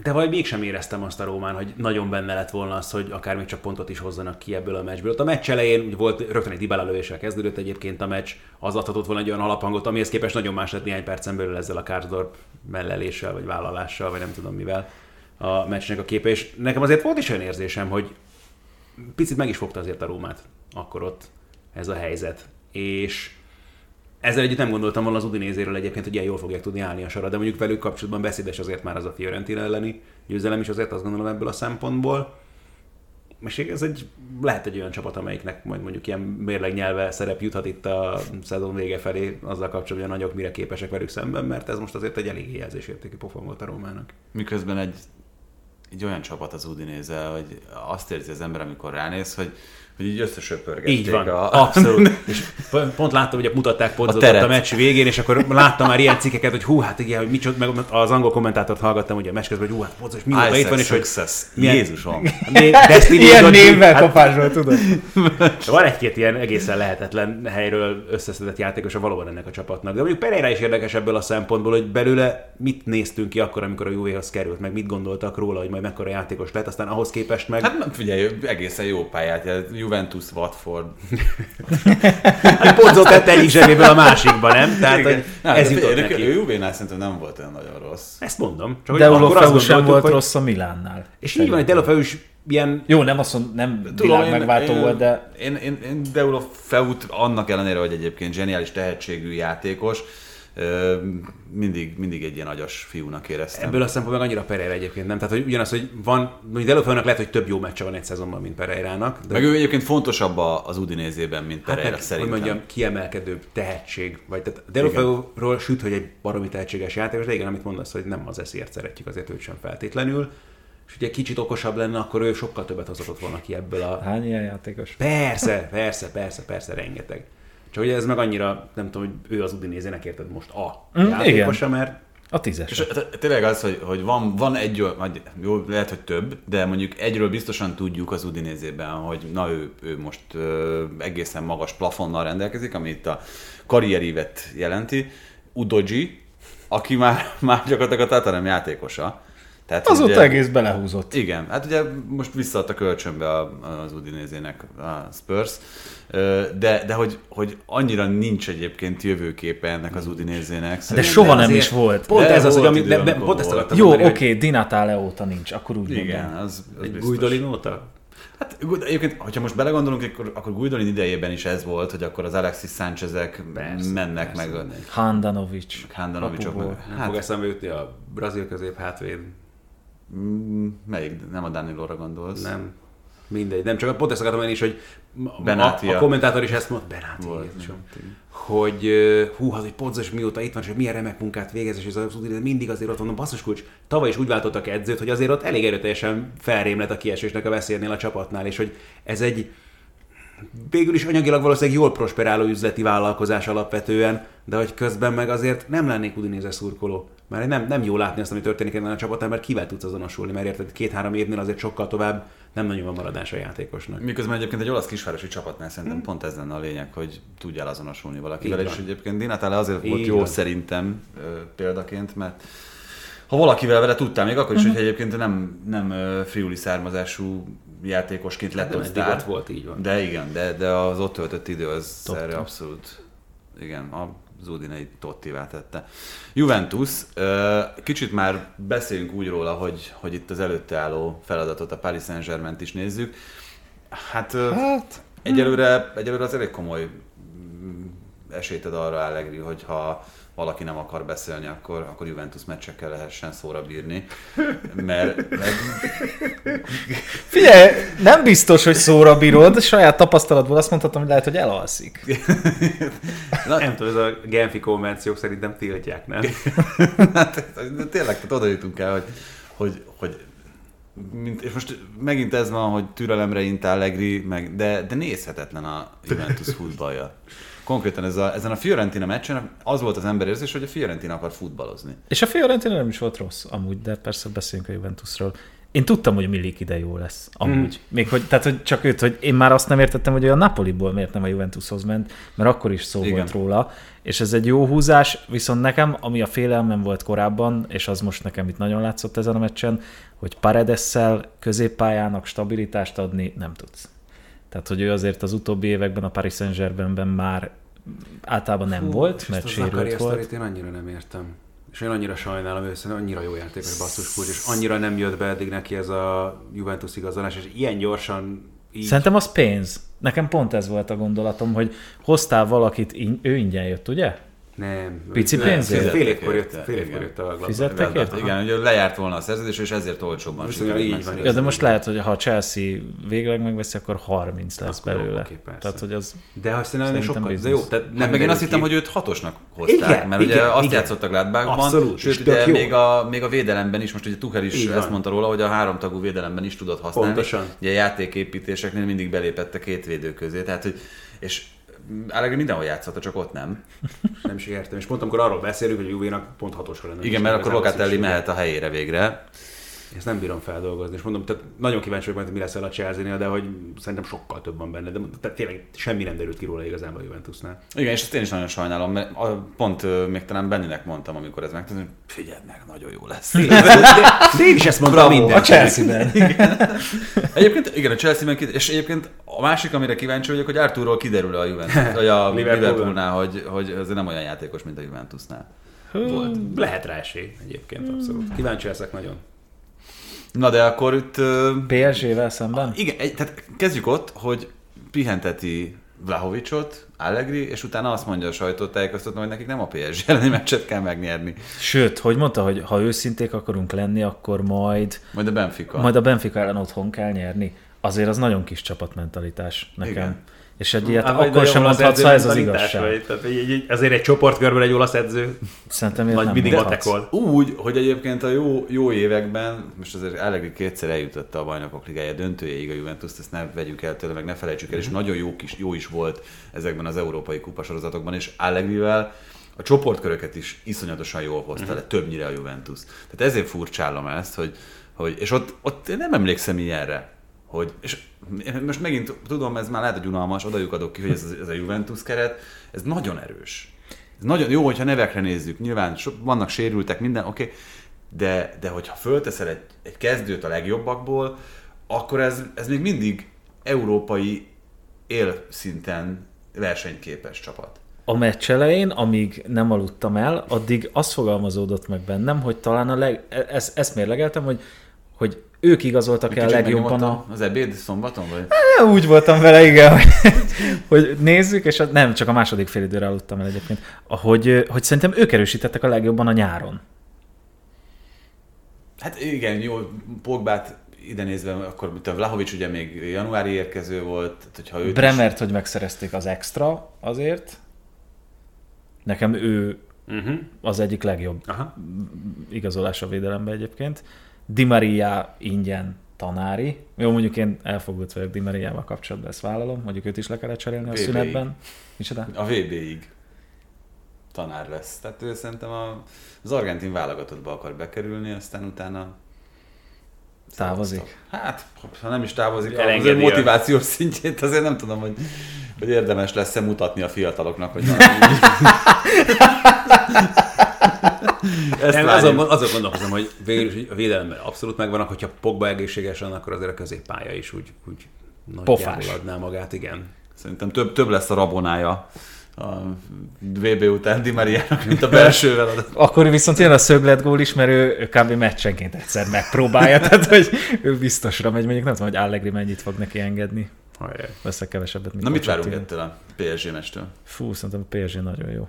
De vagy mégsem éreztem azt a Rómán, hogy nagyon benne lett volna az, hogy akár még csak pontot is hozzanak ki ebből a meccsből. Ott a meccs elején volt rögtön egy Dybala lövéssel kezdődött egyébként a meccs, az adhatott volna egy olyan alaphangot, amihez képest nagyon más lett néhány percen belül ezzel a Karsdorp melleléssel, vagy vállalással, vagy nem tudom mivel a meccsnek a képe. És nekem azért volt is olyan érzésem, hogy picit meg is fogta azért a Rómát akkor ott ez a helyzet. És ezzel együtt nem gondoltam volna az Udinézéről egyébként, hogy ilyen jól fogják tudni állni a sorra, de mondjuk velük kapcsolatban beszédes azért már az a Fiorentina elleni győzelem is azért azt gondolom ebből a szempontból. És ez egy, lehet egy olyan csapat, amelyiknek majd mondjuk ilyen mérleg nyelve szerep juthat itt a szezon vége felé azzal kapcsolatban, hogy a nagyok mire képesek velük szemben, mert ez most azért egy elég jelzésértékű pofon volt a Rómának. Miközben egy, egy olyan csapat az Udinéze, hogy azt érzi az ember, amikor ránéz, hogy, hogy így összesöpörgették Így van, a... abszolút. És pont- láttam, hogy mutatták A a, a meccs végén, és akkor láttam már ilyen cikkeket, hogy hú, hát igen, hogy micsoda, meg az angol kommentátort hallgattam ugye a meccs közben, hogy hú, hát Podzos mióta Isaac itt van, és hogy milyen- Jézusom. Destiny ilyen névvel hát kapásról, tudod. Van egy-két ilyen egészen lehetetlen helyről összeszedett játékos a valóban ennek a csapatnak. De mondjuk Pereira is érdekes ebből a szempontból, hogy belőle mit néztünk ki akkor, amikor a Juvéhoz került, meg mit gondoltak róla, hogy majd mekkora játékos lett, aztán ahhoz képest meg... Hát nem, figyelj, egészen jó pályát, Juventus, Watford. Hát Podzó tett egyik zsebéből a másikba, nem? Tehát, hogy Nem, ez jutott figyelj, neki. Ő Juvénál szerintem nem volt olyan nagyon rossz. Ezt mondom. Csak De Ulofeu sem volt hogy- rossz a Milánnál. És így van, hogy Delofeu is ilyen Jó, nem azt mondom, nem világ megváltó volt, de Én, én, én Deulofeut annak ellenére, hogy egyébként zseniális tehetségű játékos, mindig, mindig egy ilyen agyas fiúnak éreztem. Ebből a szempontból meg annyira Pereira egyébként nem. Tehát, hogy ugyanaz, hogy van, mondjuk Delofeunak lehet, hogy több jó meccse van egy szezonban, mint Pereirának. De Meg ő egyébként fontosabb a- az Udinézében, mint Hát Pereira meg, szerintem. hogy mondjam, kiemelkedőbb tehetség. Vagy tehát Delofeuról süt, hogy egy baromi tehetséges játékos, de igen, amit mondasz, hogy nem az eszért szeretjük azért őt sem feltétlenül. És ugye kicsit okosabb lenne, akkor ő sokkal többet hozott volna ki ebből a... Hány ilyen játékos? Persze, persze, persze, persze, rengeteg. Csak ugye ez meg annyira, nem tudom, hogy ő az Udinézének érted most a Mm, játékosa, mert A tízes. És tényleg az, hogy, hogy van, van egy, vagy jó, lehet, hogy több, de mondjuk egyről biztosan tudjuk az Udinézében, hogy na ő, ő most ö, egészen magas plafonnal rendelkezik, ami itt a karrierívet jelenti. Udoji, aki már, már gyakorlatilag a Tatanem játékosa. Tehát, Azóta ugye- egész belehúzott. Igen, hát ugye most visszaadta kölcsönbe az Udinézének a Spurs, de, de hogy, hogy annyira nincs egyébként jövőképe ennek az Udinézének. De soha nem is volt. Pont De ez az, hogy amit, pont ezt volt. akartam Jó, mondani, oké, okay, Di Natale óta nincs, akkor úgy Igen, mondom. az, az Egy. Guidolin óta? Hát egyébként, hogyha most belegondolunk, akkor, akkor Guidolin idejében is ez volt, hogy akkor az Alexis Sánchezek Persze, mennek persze, meg. Handanovic. Apuból. meg. Nem Hát, fog eszembe jutni a brazil közép hátvéd. Mm, melyik? Nem a Danilóra gondolsz? Nem. Mindegy. Nem, csak pont ezt akartam én is, hogy a, Benátia. a, a kommentátor is ezt mondta, Benáti, Volt, hogy hú, az, hogy Podzos mióta itt van, és hogy milyen remek munkát végez, és ez az mindig azért ott van, basszus kulcs. Tavaly is úgy váltottak edzőt, hogy azért ott elég erőteljesen felrém lett a kiesésnek a veszélynél a csapatnál, és hogy ez egy végül is anyagilag valószínűleg jól prosperáló üzleti vállalkozás alapvetően, de hogy közben meg azért nem lennék Udinese szurkoló. Mert nem, nem jó látni azt, ami történik ennél a csapatnál, mert kivel tudsz azonosulni, mert érted, két-három évnél azért sokkal tovább nem nagyon van maradás a játékosnak. Miközben egyébként egy olasz kisvárosi csapatnál szerintem pont ez lenne a lényeg, hogy tudjál azonosulni valakivel, és egyébként Dinatale azért volt Így jó van. szerintem példaként, mert ha valakivel vele tudtál, még akkor is, hogy egyébként nem, nem friuli származású játékosként lett Hát nem sztár. ott volt, így van. De igen, de, de az ott töltött idő az Totti. erre abszolút, igen, a Udinei Tottivá tette. Juventus, kicsit már beszéljünk úgy róla, hogy, hogy itt az előtte álló feladatot, a Paris saint is nézzük. Hát, Hát, egyelőre, egyelőre az elég komoly mm, esélyt ad arra Allegri, hogy ha valaki nem akar beszélni, akkor, akkor Juventus meccsekkel lehessen szóra bírni. Mert, mert figyelj, nem biztos, hogy szóra bírod, saját tapasztalatból azt mondhatom, hogy lehet, hogy elalszik. Nem tudom, ez a Genfi konvenciók szerintem tiltják, nem? Hát, de tényleg, tehát oda jutunk el, hogy, hogy, hogy mint, és most megint ez van, hogy türelemre int Allegri, meg, de, de nézhetetlen a Juventus futballja. Konkrétan ez a, ezen a Fiorentina meccsen az volt az emberérzés, hogy a Fiorentina akar futballozni. És a Fiorentina nem is volt rossz, amúgy, de persze beszéljünk a Juventusról. Én tudtam, hogy Milik ide jó lesz, amúgy. Mm. Még hogy, tehát, hogy csak őt, hogy én már azt nem értettem, hogy a Napoliból miért nem a Juventushoz ment, mert akkor is szó Igen. volt róla. És ez egy jó húzás, viszont nekem, ami a félelmem volt korábban, és az most nekem itt nagyon látszott ezen a meccsen, hogy Paredesszel középpályának stabilitást adni nem tudsz. Tehát, hogy ő azért az utóbbi években a Paris Saint-Germainben már általában nem Hú, volt, mert sérült volt. én annyira nem értem. És én annyira sajnálom, ő szerintem annyira jó játékos basszus kulcs, és annyira nem jött be eddig neki ez a Juventus igazolás, és ilyen gyorsan így... Szerintem az pénz. Nekem pont ez volt a gondolatom, hogy hoztál valakit, in- ő ingyen jött, ugye? Nem. Pici pénzért? Fél évkor jött, Érte, fél évkor igen. jött a Gladbach. Fizettek érte? Igen, ugye lejárt volna a szerződés, és ezért olcsóbban sikerült így van. Ja, de most lehet, hogy ha Chelsea végleg megveszi, akkor 30 lesz Akkor jó, belőle. oké, persze. Tehát, hogy az... De ha szerintem sokkal, de jó, tehát Nem, nem meg én azt hittem, hogy őt hatosnak hozták, Igen, mert ugye igen, azt igen. játszott a Gladbachban, sőt, ugye még a, még a védelemben is, most ugye Tuchel is ezt mondta róla, hogy a háromtagú védelemben is tudott használni. Pontosan. Ugye a játéképítéseknél mindig belépett a két védő közé, tehát hogy, és Allegri mindenhol játszott, csak ott nem. Nem is értem. És pont amikor arról beszélünk, hogy a Juvénak pont hatosra lenne. Igen, mert akkor Locatelli mehet a helyére végre. Ezt nem bírom feldolgozni, és mondom, tehát nagyon kíváncsi vagyok, hogy mi lesz el a chelsea de hogy szerintem sokkal több van benne, de tehát tényleg semmi nem derült ki róla igazából a Juventusnál. Igen, és ezt én is nagyon sajnálom, mert a- pont még talán Benninek mondtam, amikor ez megtörtént, hogy figyeld meg, nagyon jó lesz. Én is ezt mondtam Bravo, minden. A Chelsea-ben. Egyébként, igen, a Chelsea-ben, és egyébként a másik, amire kíváncsi vagyok, hogy Arturról kiderül a Juventus, vagy a. Liverpoolnál, hogy, hogy ez nem olyan játékos, mint a Juventusnál. Volt. Lehet rá esély egyébként, abszolút. Kíváncsi leszek nagyon. Na de akkor itt, PSG-vel szemben? igen, tehát kezdjük ott, hogy pihenteti Vlahovicsot, Allegri, és utána azt mondja a sajtótájékoztatón, hogy nekik nem a PSG elleni meccset kell megnyerni. Sőt, hogy mondta, hogy ha őszinték akarunk lenni, akkor majd, Majd a Benfica. majd a Benfica ellen otthon kell nyerni. Azért az nagyon kis csapatmentalitás nekem. Igen. És egy ilyet Hát, vagy akkor sem mondhatsz, ha ez az igazság. Vagy, tehát egy, egy, azért egy csoportkörben egy olasz edző Szerintem nagy nem mindig matekol. Úgy, hogy egyébként a jó, jó években, most azért Allegri kétszer eljutotta a bajnokok ligája döntőjéig a Juventus, ezt ne vegyük el tőle, meg ne felejtsük el, és nagyon jó, kis, jó is volt ezekben az európai kupasorozatokban, és Allegrivel a csoportköröket is iszonyatosan jól hozta le, többnyire a Juventus. Tehát ezért furcsálom ezt, hogy, hogy és ott, ott én nem emlékszem ilyenre, hogy, és most megint tudom, ez már lehet, hogy unalmas, odajuk adok ki, hogy ez, ez a Juventus keret, ez nagyon erős. Ez nagyon jó, hogyha nevekre nézzük, nyilván so, vannak sérültek, minden, oké, okay, de, de hogyha fölteszel egy, egy kezdőt a legjobbakból, akkor ez, ez még mindig európai élszinten versenyképes csapat. A meccs elején, amíg nem aludtam el, addig azt fogalmazódott meg bennem, hogy talán a leg... e- ezt, ezt mérlegeltem, hogy, hogy ők igazoltak el legjobban a... Az ebéd szombaton, vagy? Ja, úgy voltam vele, igen, hogy, hogy nézzük, és a, nem, csak a második fél időre aludtam el egyébként, hogy, hogy szerintem ők erősítettek a legjobban a nyáron. Hát igen, jó, Pogbát ide nézve, akkor mint a Vlahovics ugye még januári érkező volt, tehát hogyha őt Bremert, hogy megszerezték az extra azért. Nekem ő Uh-huh. az egyik legjobb Aha. igazolás a védelembe egyébként. Di Maria ingyen tanári. Jó, mondjuk én elfogult vagyok Di Mariával kapcsolatban, ezt vállalom, mondjuk őt is le kellett cserélni a VB-ig. szünetben. Micsoda? A VB-ig tanár lesz. Tehát ő szerintem a, az argentin válogatottba akar bekerülni, aztán utána Távozik. Hát, ha nem is távozik, az Elengedi ő a- motivációs szintjét azért nem tudom, hogy, hogy érdemes lesz-e mutatni a fiataloknak, hogy van. Ezt Nem, azon, azon gondolkozom, hogy végül is a védelemben abszolút megvannak, hogyha Pogba egészségesen, akkor azért a középpálya is úgy, úgy nagyjából adná magát, igen. Szerintem több, több lesz a rabonája a VB után Di Mariának, mint a belsővel. Akkor viszont jön a szögletgól is, mert ő, ő kb. meccsenként egyszer megpróbálja, tehát hogy ő biztosra megy, mondjuk nem tudom, hogy Allegri mennyit fog neki engedni. Hajrá. Veszek kevesebbet, mint Na mit várunk ettől a PSG mestől? Fú, szerintem a PSG nagyon jó.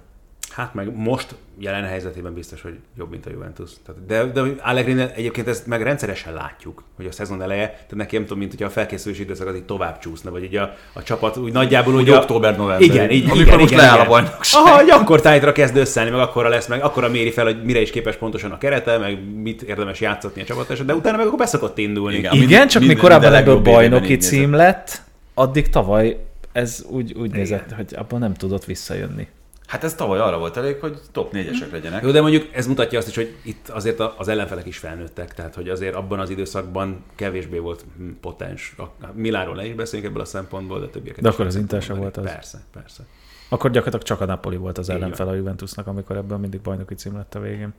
Hát meg most jelen helyzetében biztos, hogy jobb, mint a Juventus. Tehát, de, de allegri egyébként ezt meg rendszeresen látjuk, hogy a szezon eleje, tehát neki nem tudom, mint hogyha a felkészülési időszak az így tovább csúszna, vagy így a, a csapat úgy nagyjából úgy a- október-november. Igen, így, Amikor igen, most igen, leáll igen. a bajnokság. Aha, hogy akkor tájtra kezd összeállni, meg akkora lesz, meg akkora méri fel, hogy mire is képes pontosan a kerete, meg mit érdemes játszatni a csapat, de utána meg akkor beszokott indulni. Igen. Igen, mind- csak mind- mi korábban ebből bajnoki cím lett, addig tavaly ez úgy, úgy nézett, hogy abban nem tudott visszajönni. Hát ez tavaly arra volt elég, hogy top négyesek legyenek. Jó, de mondjuk ez mutatja azt is, hogy itt azért az ellenfelek is felnőttek, tehát hogy azért abban az időszakban kevésbé volt potens. Miláról ne is beszéljünk ebből a szempontból, de többieket De akkor az Inter sem volt az. Persze, persze. Akkor gyakorlatilag csak a Napoli volt az Így ellenfel a Juventusnak, amikor ebből mindig bajnoki cím lett a végén.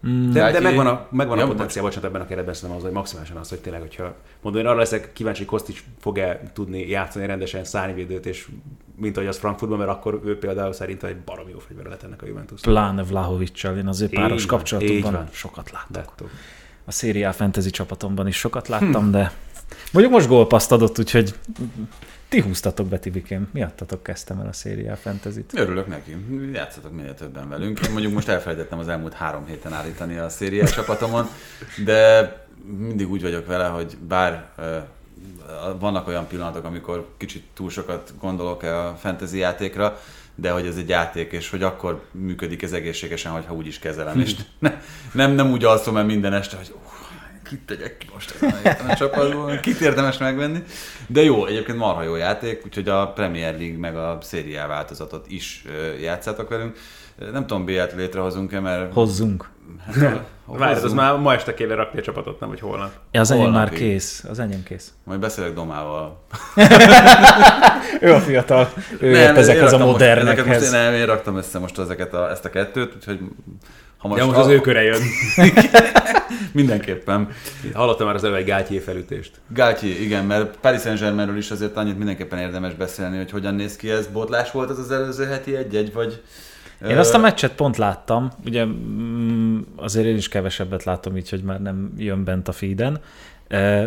De, De de megvan a, megvan Ja, a potenciál, bocsánat, ebben a keretben szerintem az, hogy maximálisan az, hogy tényleg, hogyha mondom, én arra leszek kíváncsi, hogy Kostics fog-e tudni játszani rendesen szárnyvédőt, és mint ahogy az Frankfurtban, mert akkor ő például szerintem egy baromi jó fegyvere lett ennek a Juventus. Pláne Vlahovicsal, én az ő páros Így kapcsolatokban van. sokat láttam. A Serie A fantasy csapatomban is sokat láttam, de mondjuk most gólpaszt adott, úgyhogy ti húztatok be, Tibikém. Miattatok kezdtem el a Serie A fantasy-t. Örülök neki. Játszatok minél többen velünk. Mondjuk most elfelejtettem az elmúlt három héten állítani a szériás csapatomon, de mindig úgy vagyok vele, hogy bár vannak olyan pillanatok, amikor kicsit túl sokat gondolok a fantasy játékra, de hogy ez egy játék, és hogy akkor működik ez egészségesen, hogyha úgy is kezelem, és ne, nem, nem úgy alszom el minden este, hogy uh, kit tegyek ki most ezen a csapatból, kit érdemes megvenni. De jó, egyébként marha jó játék, úgyhogy a Premier League meg a A változatot is játszátok velünk. Nem tudom, B-t létrehozunk-e, mert... Hozzunk. Várj, az már ma este kéne rakni a csapatot, nem, hogy holnap. Ja, az enyém már kész. Az enyém kész. Majd beszélek Domával. Ő a fiatal. Ő Nem, én ezekhez a raktam most- ezeket most, nem, én raktam össze most ezeket a, ezt a kettőt, úgyhogy ha most, Ja, most az ő köre jön. Mindenképpen. Hallottam már az előbb egy Gátyé felütést. Gáltyi, igen, mert Paris Saint-Germainről is azért annyit mindenképpen érdemes beszélni, hogy hogyan néz ki ez. Botlás volt az az előző heti egy-egy, vagy... Én ö, azt a meccset pont láttam, ugye mm, azért én is kevesebbet látom így, hogy már nem jön bent a feeden.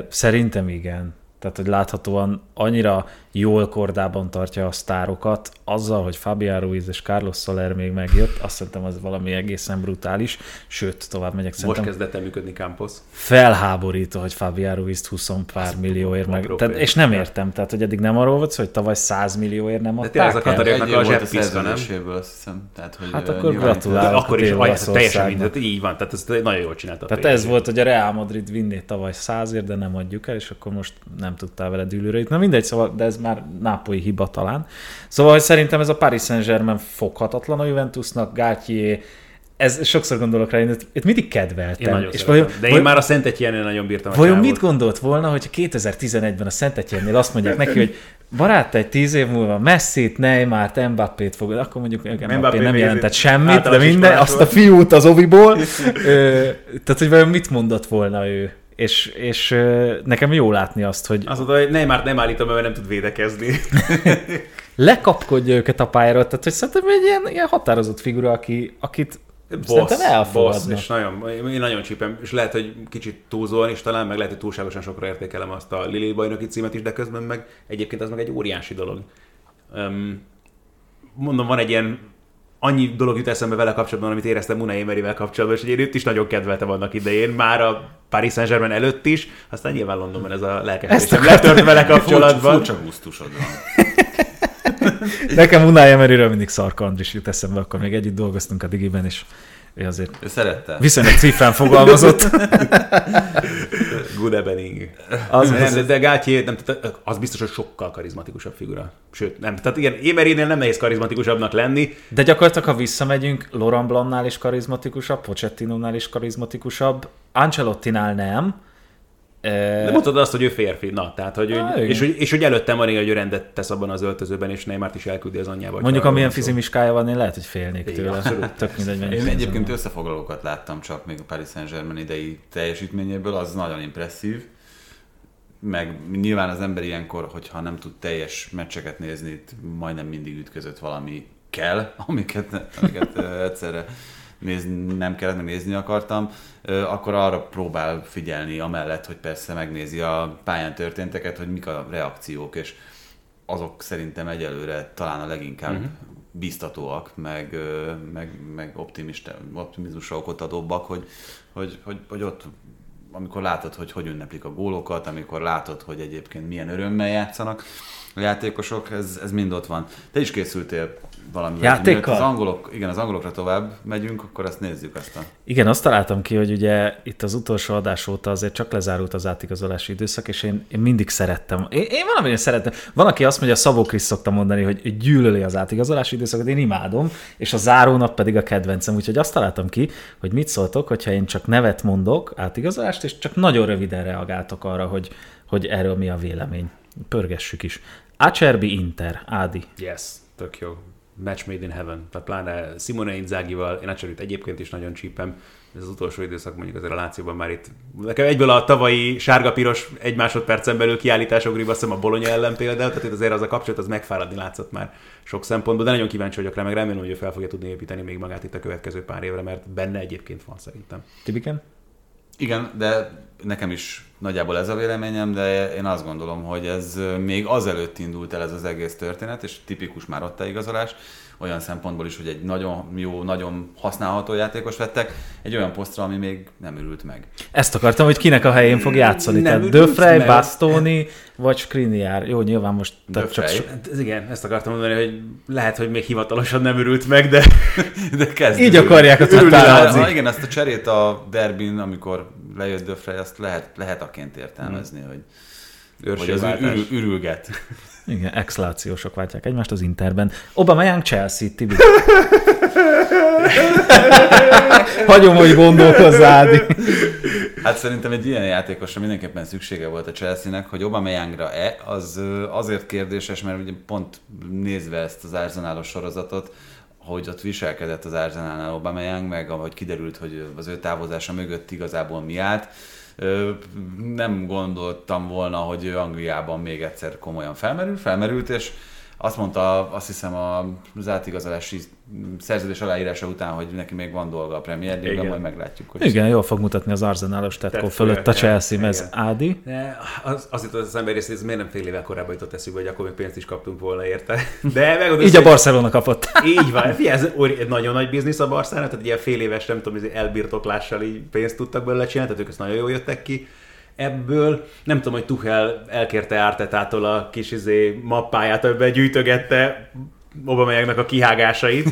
Szerintem igen. Tehát, hogy láthatóan annyira jól kordában tartja a sztárokat, azzal, hogy Fabián Ruiz és Carlos Soler még megjött, azt szerintem az valami egészen brutális, sőt, tovább megyek, Most szerintem kezdett el működni Campos. felháborító, hogy Fabián Ruiz 20 pár millióért meg. Tehát, és nem értem, tehát, hogy eddig nem arról volt hogy tavaly 100 millióért nem tényleg ez a adták el. Katarina- Egy a volt a zsebpiszka, nem? azt hiszem. Tehát, hogy Hát akkor gratulálok. De akkor is ez teljesen mindegy, így van, tehát ez nagyon jól csinálta. Tehát ez volt, hogy a Real Madrid vinné tavaly 100 de nem adjuk el, és akkor most nem tudtál vele dűlőre. Na mindegy, szóval, de ez már nápolyi hiba talán. Szóval, hogy szerintem ez a Paris Saint-Germain foghatatlan a Juventusnak, Gátyé, ez sokszor gondolok rá, én itt, mindig kedveltem. Én nagyon és vajon, De én már a Szent Etienne nagyon bírtam Vajon mit gondolt volna, hogy 2011-ben a Szent azt mondják neki, hogy barát, egy tíz év múlva Messi-t, Neymart, Mbappét fogod, akkor mondjuk Mbappé, Mbappé nem jelentett semmit, de minden, azt a fiút az oviból. Ö, tehát, hogy vajon mit mondott volna ő? És, és nekem jó látni azt, hogy Azt mondta, hogy Neymar nem állítom, mert nem tud védekezni. lekapkodja őket a pályára, tehát hogy szerintem egy ilyen, ilyen határozott figura, aki, akit szerintem boss, és nagyon, én nagyon csípem, és lehet, hogy kicsit túlzóan is talán, meg lehet, hogy túlságosan sokra értékelem azt a Lili bajnoki címet is, de közben meg egyébként az meg egy óriási dolog. Um, mondom, van egy ilyen annyi dolog jut eszembe vele kapcsolatban, amit éreztem Unai Emeryvel kapcsolatban, és hogy én őt is nagyon kedveltem annak idején, már a Paris Saint-Germain előtt is, aztán nyilván Londonban ez a lelkesedésem letört vele kapcsolatban. furcsa gusztusod van. Nekem Unai Emeryről mindig Szarka Andris jut eszembe, akkor még együtt dolgoztunk a Digiben, és ő azért Ő szerette. viszonylag cifrán fogalmazott. Good evening. Az- Az, nem, de, de Gátyé, nem, tehát az biztos, hogy sokkal karizmatikusabb figura. Sőt, nem. Tehát igen, Emerynél nem nehéz karizmatikusabbnak lenni. De gyakorlatilag, ha visszamegyünk, Laurent Blancnál is karizmatikusabb, Pochettinónál is karizmatikusabb, Ancelottinál nem. De mondtad azt, hogy ő férfi. Na, tehát, hogy, Á, hogy igen. és, hogy, és hogy előttem van, hogy ő rendet tesz abban az öltözőben, és Neymart is elküldi az anyjába. mondjuk, amilyen fizimiskája van, én lehet, hogy félnék Igen, tőle. abszolút. Tök mindegy, Én egyébként van. összefoglalókat láttam csak még a Paris Saint-Germain idei teljesítményéből, az nagyon impresszív. Meg nyilván az ember ilyenkor, hogyha nem tud teljes meccseket nézni, itt majdnem mindig ütközött valami kell, amiket, amiket egyszerre nézni, nem kellett, meg nézni akartam, akkor arra próbál figyelni, amellett, hogy persze megnézi a pályán történteket, hogy mik a reakciók, és azok szerintem egyelőre talán a leginkább uh-huh. biztatóak, meg, meg, meg optimista, optimizmusra okot adóbbak, hogy, hogy, hogy, hogy ott amikor látod, hogy hogy ünneplik a gólokat, amikor látod, hogy egyébként milyen örömmel játszanak a játékosok, ez, ez mind ott van. Te is készültél valami. Játékkal? Az angolok, igen, az angolokra tovább megyünk, akkor azt nézzük aztán. Igen, azt találtam ki, hogy ugye itt az utolsó adás óta azért csak lezárult az átigazolási időszak, és én, én mindig szerettem. Én, én valamilyen szerettem. Van, aki azt mondja, Szabó Krisz szokta mondani, hogy gyűlöli az átigazolási időszakot, én imádom, és a zárónap pedig a kedvencem. Úgyhogy azt találtam ki, hogy mit szóltok, hogyha én csak nevet mondok, átigazolást, és csak nagyon röviden reagáltok arra, hogy, hogy erről mi a vélemény. Pörgessük is. Acerbi Inter, Ádi. Yes, tök jó. Match made in heaven. Tehát pláne Simone Inzaghival, én Acserit egyébként is nagyon csípem. Ez az utolsó időszak mondjuk azért a Lációban már itt. Nekem egyből a tavalyi sárga-piros egy másodpercen belül kiállításokra azt hiszem a Bologna ellen például, tehát itt azért az a kapcsolat az megfáradni látszott már sok szempontból, de nagyon kíváncsi vagyok rá, meg remélem, hogy ő fel fogja tudni építeni még magát itt a következő pár évre, mert benne egyébként van szerintem. Tibiken? Igen, de nekem is nagyjából ez a véleményem, de én azt gondolom, hogy ez még azelőtt indult el ez az egész történet, és tipikus már ott a igazolás, olyan szempontból is, hogy egy nagyon jó, nagyon használható játékos vettek, egy olyan posztra, ami még nem ürült meg. Ezt akartam, hogy kinek a helyén fog játszani. Nem Tehát ürült Döfrey, meg. Bastoni vagy Skriniar. Jó, nyilván most csak so- Hát ez igen, ezt akartam mondani, hogy lehet, hogy még hivatalosan nem örült meg, de De kezd Így akarják a. Igen, azt a cserét a derbin, amikor lejött Döfrey, azt lehet, lehet aként értelmezni, hogy, hogy az ürül, ürülget. Igen, exlációsok váltják egymást az Interben. Obama Chelsea, Tibi. Hagyom, hogy gondolkozzál. Hát szerintem egy ilyen játékosra mindenképpen szüksége volt a Chelsea-nek, hogy Aubameyang-ra-e, az azért kérdéses, mert ugye pont nézve ezt az Arsenalos sorozatot, hogy ott viselkedett az Arsenalnál Aubameyang, meg ahogy kiderült, hogy az ő távozása mögött igazából mi állt, nem gondoltam volna, hogy ő Angliában még egyszer komolyan felmerül, felmerült, és azt mondta, azt hiszem az átigazolási szerződés aláírása után, hogy neki még van dolga a Premier League-ben, majd meglátjuk. Hogy Igen, jól fog mutatni az Arsenalos tetkó fölött a Chelsea, ez igen. Ádi. De az, az jutott az ember részét, ez miért nem fél évvel korábban jutott eszükbe, hogy akkor még pénzt is kaptunk volna érte. De megmondom, Így a Barcelona kapott. Így van, Figyelj, ez egy nagyon nagy biznisz a Barszának, tehát ilyen fél éves, nem tudom, elbirtoklással így pénzt tudtak belőle csinálni, tehát ők ezt nagyon jól jöttek ki. Ebből nem tudom, hogy Tuchel elkérte Ártetától a kis izé mappáját, amiben gyűjtögette Obameyangnak a kihágásait.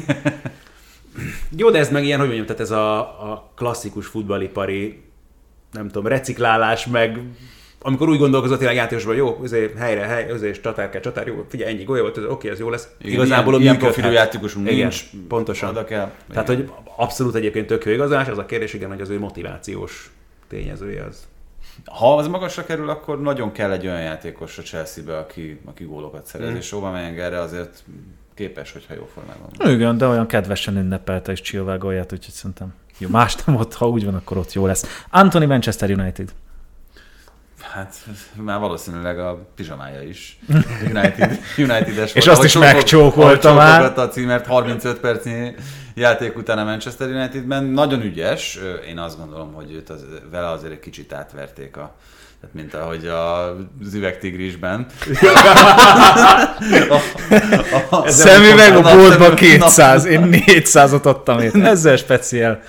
Jó, de ez meg ilyen, hogy mondjam, tehát ez a, a klasszikus futballipari, nem tudom, reciklálás, meg amikor úgy gondolkozott tényleg játékosban, jó, azért helyre, hely, azért csatár kell, csatár, jó, figyelj, ennyi gólya volt, oké, ez jó lesz. Igen, Igazából ilyen, a ilyen profilú játékosunk Igen, nincs, pontosan. Oda kell. Tehát, Igen. hogy abszolút egyébként tök jó igazolás, az a kérdés, igen, hogy az ő motivációs tényezője az. Ha az magasra kerül, akkor nagyon kell egy olyan játékos a Chelsea-be, aki, aki gólokat szerez, mm. és erre azért képes, hogyha jó formában van. Igen, de olyan kedvesen ünnepelte is Chilwell gólját, úgyhogy szerintem jó, más nem ott, ha úgy van, akkor ott jó lesz. Anthony Manchester United. Hát már valószínűleg a pizsamája is United, United-es És azt is csókol- megcsókolta már. a címert 35 percnyi játék után a Manchester Unitedben. Nagyon ügyes. Én azt gondolom, hogy őt az, vele azért egy kicsit átverték a tehát mint ahogy a üvegtigrisben. Szemüveg a Na, boltban szemüveg- 200, én 400-ot adtam itt. Ezzel speciál.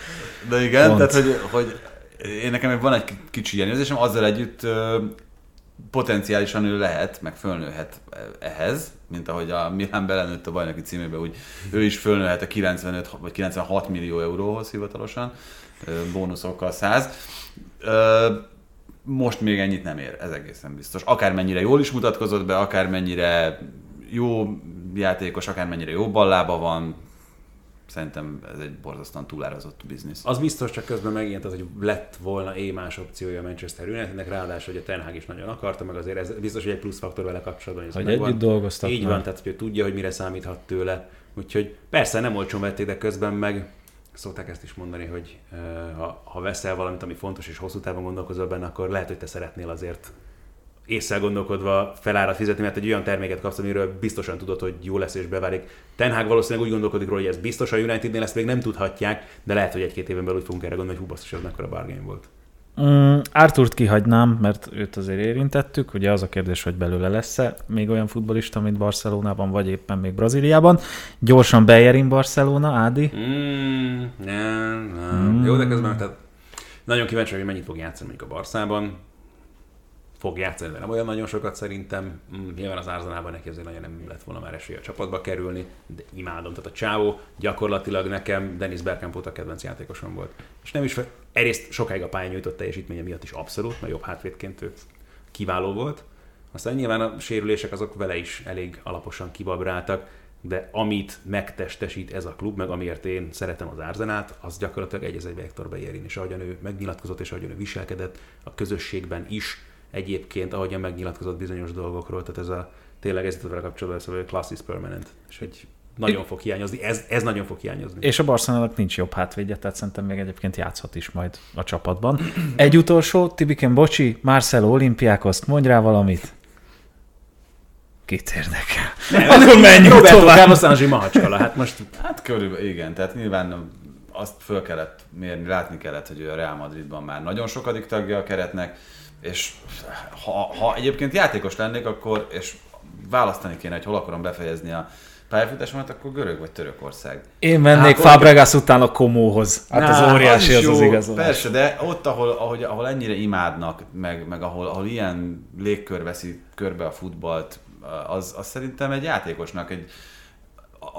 De igen, Pont. tehát hogy, hogy én nekem van egy ki- kicsi ilyen érzésem, azzal együtt potenciálisan ő lehet, meg fölnőhet ehhez, mint ahogy a Milán belenőtt a bajnoki címébe, úgy ő is fölnőhet a 95 vagy 96 millió euróhoz hivatalosan, bónuszokkal 100. Ö, most még ennyit nem ér, ez egészen biztos. Akármennyire jól is mutatkozott be, akármennyire jó játékos, akármennyire jó ballába van, szerintem ez egy borzasztóan túlárazott biznisz. Az biztos, csak közben megint az, hogy lett volna é más opciója a Manchester Unitednek, ráadásul, hogy a Ten Hag is nagyon akarta, meg azért ez biztos, hogy egy plusz faktor vele kapcsolatban. ez Hogy megvan. együtt dolgoztak Így van, tehát hogy tudja, hogy mire számíthat tőle. Úgyhogy persze nem olcsón vették, de közben meg szokták ezt is mondani, hogy eh, ha, ha veszel valamit, ami fontos és hosszú távon gondolkozol benne, akkor lehet, hogy te szeretnél azért észre gondolkodva felárat fizetni, mert egy olyan terméket kapsz, amiről biztosan tudod, hogy jó lesz és beválik. Ten Hag valószínűleg úgy gondolkodik róla, hogy ez biztos a Unitednél, ezt még nem tudhatják, de lehet, hogy egy-két éven belül úgy fogunk erre gondolni, hogy hú, basszus, ez mekkora bargain volt. Mm, Arturt kihagynám, mert őt azért érintettük. Ugye az a kérdés, hogy belőle lesz-e még olyan futbolista, mint Barcelonában, vagy éppen még Brazíliában. Gyorsan Bejerin Barcelona, Ádi. Mm, nem, nem. Mm. Jó, de közben tehát nagyon kíváncsi, hogy mennyit fog játszani mondjuk a Barszában. Fog játszani, de nem olyan nagyon sokat szerintem. Mm, nyilván az Arzenában neki azért nagyon nem lett volna már esélye a csapatba kerülni, de imádom. Tehát a Csávó gyakorlatilag nekem Dennis Bergkamp a kedvenc játékosom volt. És nem is egyrészt sokáig a pályán nyújtott teljesítménye miatt is abszolút, mert jobb hátvédként ő kiváló volt. Aztán nyilván a sérülések azok vele is elég alaposan kibabráltak, de amit megtestesít ez a klub, meg amiért én szeretem az Arzenát, az gyakorlatilag egy az egy Vektor Bejerin, és ahogyan ő megnyilatkozott, és ahogyan ő viselkedett a közösségben is, egyébként ahogyan megnyilatkozott bizonyos dolgokról, tehát ez a tényleg ez vele kapcsolatban, szóval class is permanent, és hogy nagyon fog hiányozni, ez, ez nagyon fog hiányozni. És a Barcelonának nincs jobb hátvédje, tehát szerintem még egyébként játszhat is majd a csapatban. Egy utolsó, Tibiken Bocsi, Marcelo Olimpiákoszt, mondj rá valamit. Kit érdekel? Akkor menjünk Roberto tovább. Carlos Sanzsi Mahacskala, hát most Hát körülbelül igen, tehát nyilván azt föl kellett mérni, látni kellett, hogy ő a Real Madridban már nagyon sokadik tagja a keretnek, és ha, ha egyébként játékos lennék, akkor, és választani kéne, hogy hol akarom befejezni a pályafutásomat, akkor görög vagy Törökország. Én mennék Hát, Fabregas után a Komóhoz. Hát Na, az óriási az az jó, igazolás. Persze, de ott, ahol, ahogy, ahol ennyire imádnak, meg, meg ahol, ahol ilyen légkör veszi körbe a futballt, az, az szerintem egy játékosnak, egy,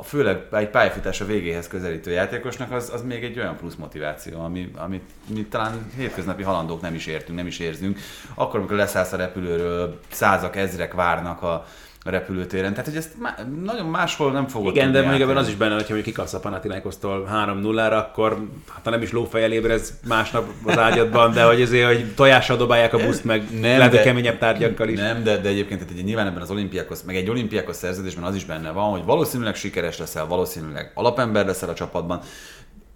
a, főleg egy pályafutás a végéhez közelítő játékosnak, az, az még egy olyan plusz motiváció, ami, amit mi talán hétköznapi halandók nem is értünk, nem is érzünk. Akkor, amikor leszállsz a repülőről, százak, ezrek várnak a, a repülőtéren. Tehát, hogy ezt má, nagyon máshol nem fogod Igen, de még ebben az is benne, hogyha mondjuk kikapsz a Panathinaikosztól 3-0-ra, akkor hát ha nem is lófejjel ébrez másnap az ágyadban, de hogy azért, hogy tojással dobálják a buszt, meg nem, lehet, de- keményebb tárgyakkal is. Nem, de, de egyébként tehát ugye nyilván ebben az olimpiákos, meg egy olimpiákos szerződésben az is benne van, hogy valószínűleg sikeres leszel, valószínűleg alapember leszel a csapatban,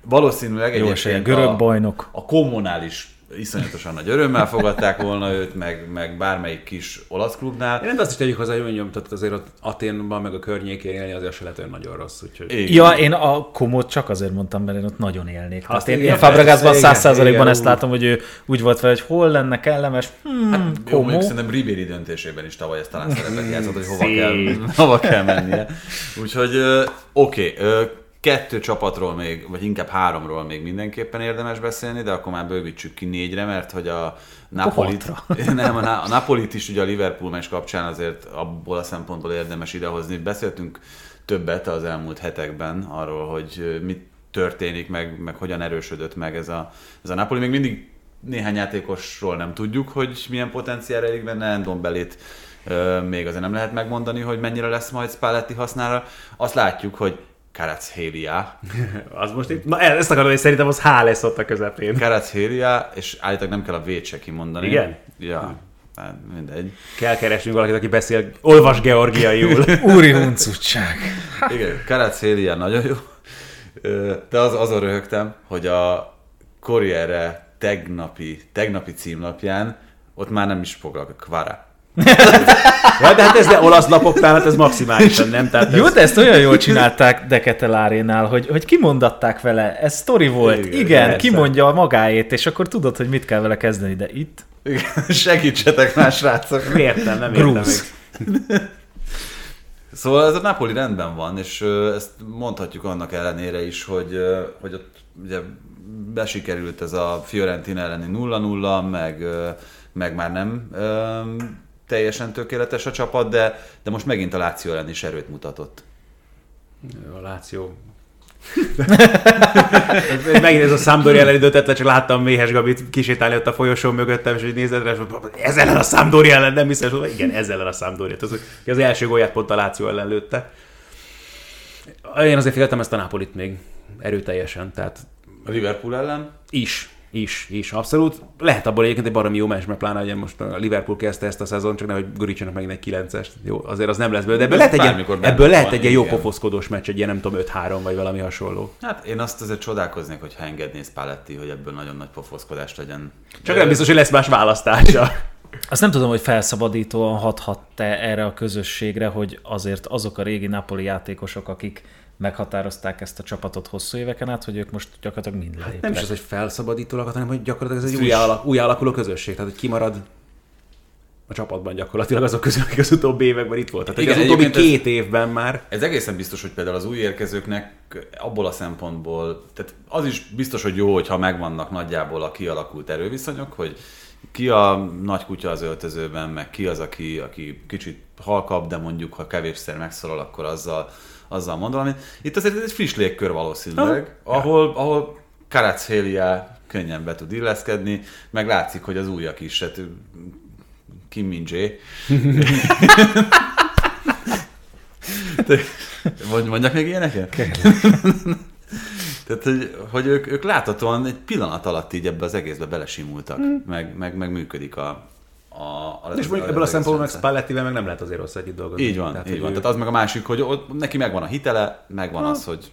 valószínűleg Jó egyébként görög a, bajnok. a kommunális iszonyatosan nagy örömmel fogadták volna őt, meg, meg bármelyik kis olasz klubnál. Én nem azt is tegyük hozzá, hogy mondjam, tehát azért ott Aténban, meg a környékén élni azért se lehet olyan nagyon rossz. Úgyhogy... Igen. Ja, én a komót csak azért mondtam, mert én ott nagyon élnék. Azt én, én Fabregasban száz százalékban ezt látom, hogy ő úgy volt vele, hogy hol lenne kellemes, hmm, Hát, jó, mondjuk szerintem Ribéry döntésében is tavaly ezt talán szerepet játszott, hogy hova kell, hova kell mennie. Úgyhogy oké, ö, kettő csapatról még, vagy inkább háromról még mindenképpen érdemes beszélni, de akkor már bővítsük ki négyre, mert hogy a Napolit, nem, a, Na- a Napolit is ugye a Liverpool meccs kapcsán azért abból a szempontból érdemes idehozni. Beszéltünk többet az elmúlt hetekben arról, hogy mit történik, meg, meg hogyan erősödött meg ez a, ez a Napoli. Még mindig néhány játékosról nem tudjuk, hogy milyen potenciál rejlik benne, Endon belét még azért nem lehet megmondani, hogy mennyire lesz majd Spalletti hasznára. Azt látjuk, hogy Karachelia, Az most itt, na ezt akarom, hogy szerintem az H lesz ott a közepén. Karachelia, és állítólag nem kell a V-t se kimondani. Igen? Ja, hát mindegy. Kell keresnünk valakit, aki beszél, olvas georgiaiul. Úri huncutság. Igen, Karachelia nagyon jó. De az, azon röhögtem, hogy a Corriere tegnapi, tegnapi címlapján ott már nem is foglalkozik, Kvara. Ja, de hát ez de olasz lapoknál, hát ez maximálisan nem. Tehát ez... Jó, de ezt olyan jól csinálták Deketelárénál, hogy, hogy kimondatták vele, ez sztori volt, Igen, igen, persze. kimondja a magáét, és akkor tudod, hogy mit kell vele kezdeni, de itt Igen, Segítsetek már, srácok! Értem, nem értem Bruce. még. Szóval ez a Napoli rendben van, és ezt mondhatjuk annak ellenére is, hogy, hogy ott ugye besikerült ez a Fiorentina elleni 0-0, meg, meg már nem teljesen tökéletes a csapat, de, de most megint a Láció ellen is erőt mutatott. A Láció. Megint ez a Sampdoria elleni döntetlen, csak láttam Méhes Gabit kisétálni ott a folyosó mögöttem, és hogy nézed rá, és ez ellen a Sampdoria ellen nem hiszem, hogy igen, ez ellen a Sampdoria. Az, az első gólját pont a Láció ellen lőtte. Én azért figyeltem ezt a Napolit még erőteljesen, tehát A Liverpool ellen? is, is, is, abszolút. Lehet abból egyébként egy baromi jó meccs, mert pláne ugye most a Liverpool kezdte ezt a szezon, csak nehogy Goricsanak megint egy 9-est. Jó, azért az nem lesz belőle, de ebből lehet egy, ilyen, ebből lehet egy ilyen jó pofoszkodós meccs, egy ilyen nem tudom 5-3 vagy valami hasonló. Hát én azt azért csodálkoznék, hogyha engedné Spalletti, hogy ebből nagyon nagy pofoszkodást legyen. Csak nem biztos, hogy lesz más választása. Azt nem tudom, hogy felszabadítóan hathat-e erre a közösségre, hogy azért azok a régi Napoli játékosok, akik meghatározták ezt a csapatot hosszú éveken át, hogy ők most gyakorlatilag mind leléptek. Nem is az, hogy felszabadítólag, hanem hogy gyakorlatilag ez egy új, alak, új alakuló közösség, tehát hogy kimarad a csapatban gyakorlatilag azok közül, akik az utóbbi években itt voltak. Tehát Igen, az utóbbi egyébként ez- két évben már Ez egészen biztos, hogy például az új érkezőknek abból a szempontból, tehát az is biztos, hogy jó, hogyha megvannak nagyjából a kialakult erőviszonyok, hogy ki a nagy kutya az öltözőben, meg ki az, aki, aki kicsit halkabb, de mondjuk, ha kevésszer megszólal, akkor azzal, azzal mond valamit. Itt azért egy friss légkör valószínűleg, ahol, ahol Karachelia könnyen be tud illeszkedni, meg látszik, hogy az újak is, hát Kim Min Mondjak még ilyeneket? Tehát, hogy, hogy ők, ők láthatóan egy pillanat alatt így ebbe az egészbe belesimultak, meg, meg, meg működik a, a, és mondjuk ebből a szempontból meg. Spallettivel meg nem lehet azért rossz együtt dolgozni. Így van, Tehát, így van. ő- Tehát az meg a másik, hogy ott, neki megvan a hitele, megvan az, hogy,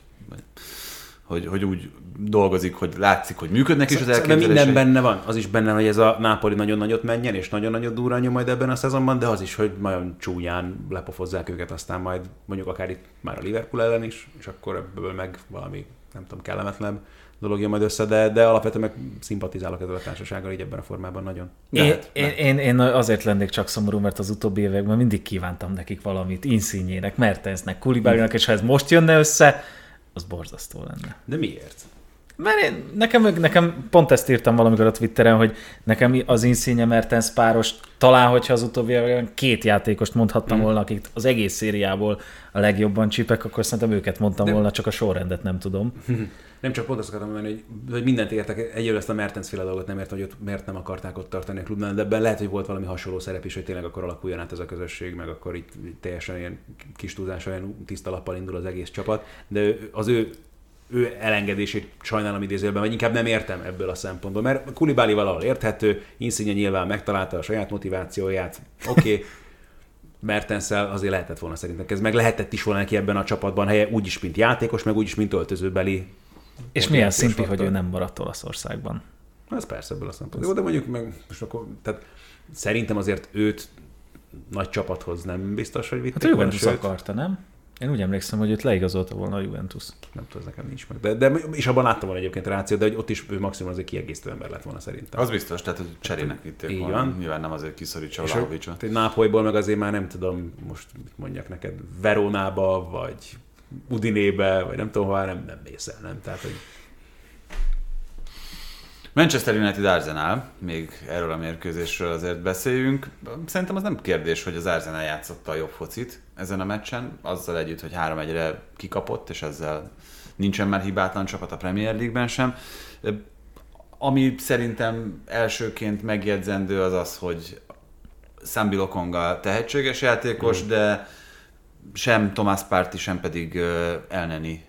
hogy, hogy úgy dolgozik, hogy látszik, hogy működnek is az Szerintem elképzelései. minden benne van. Az is benne, hogy ez a Nápoli nagyon nagyot menjen, és nagyon nagyot durranja majd ebben a szezonban, de az is, hogy nagyon csúnyán lepofozzák őket, aztán majd mondjuk akár itt már a Liverpool ellen is, és akkor ebből meg valami, nem tudom, kellemetlen dolog jön majd össze, de, de alapvetően meg szimpatizálok ezzel a társasággal így ebben a formában nagyon. Én, Lehet, én, én, én azért lennék csak szomorú, mert az utóbbi években mindig kívántam nekik valamit, Inszínyének, Mertensnek, Kulibálinak, és ha ez most jönne össze, az borzasztó lenne. De miért? Mert én, nekem, nekem pont ezt írtam valamikor a Twitteren, hogy nekem az Insigne Mertens páros, talán, hogyha az utóbbi években két játékost mondhattam volna, akik az egész szériából a legjobban csipek, akkor szerintem őket mondtam volna, csak a sorrendet nem tudom. Nem csak pont azt akartam mondani, hogy, hogy mindent értek, egyébként ezt a Mertens féle dolgot nem értem, hogy ott miért nem akarták ott tartani a klubnál, de ebben lehet, hogy volt valami hasonló szerep is, hogy tényleg akkor alakuljon át ez a közösség, meg akkor itt teljesen ilyen kis túlzás, olyan tiszta lappal indul az egész csapat, de az ő ő elengedését sajnálom idézőjelben, vagy inkább nem értem ebből a szempontból, mert Kulibáli valahol érthető, Insigne nyilván megtalálta a saját motivációját, oké, okay. Mertenszel azért lehetett volna szerintem ez meg lehetett is volna neki ebben a csapatban helye, úgyis, mint játékos, meg úgyis, mint öltözőbeli És milyen szimpi, hogy ő nem maradt Olaszországban. Ez persze ebből a szempontból. Jó, de mondjuk meg most akkor, tehát szerintem azért őt nagy csapathoz nem biztos, hogy vitték Hát a Juventus sőt, akarta, nem? Én úgy emlékszem, hogy őt leigazolta volna a Juventus. Nem tudom, ez nekem nincs meg. De, de, és abban láttam volna egyébként ráció, de hogy ott is ő maximum azért kiegészítő ember lett volna szerintem. Az biztos, tehát hogy cserének vitték Így volna. van. Nyilván nem azért kiszorítsa És Vlahovicsot. egy Nápolyból meg azért már nem tudom, most mit mondjak neked, Veronába, vagy Udinébe, vagy nem tudom, hová nem, nem mész el, nem? Tehát, hogy Manchester United Arsenal, még erről a mérkőzésről azért beszéljünk. Szerintem az nem kérdés, hogy az Arsenal játszotta a jobb focit ezen a meccsen, azzal együtt, hogy 3-1-re kikapott, és ezzel nincsen már hibátlan csapat a Premier League-ben sem. Ami szerintem elsőként megjegyzendő az az, hogy Sambi Lokonga tehetséges játékos, de sem Tomás Párti, sem pedig Elneni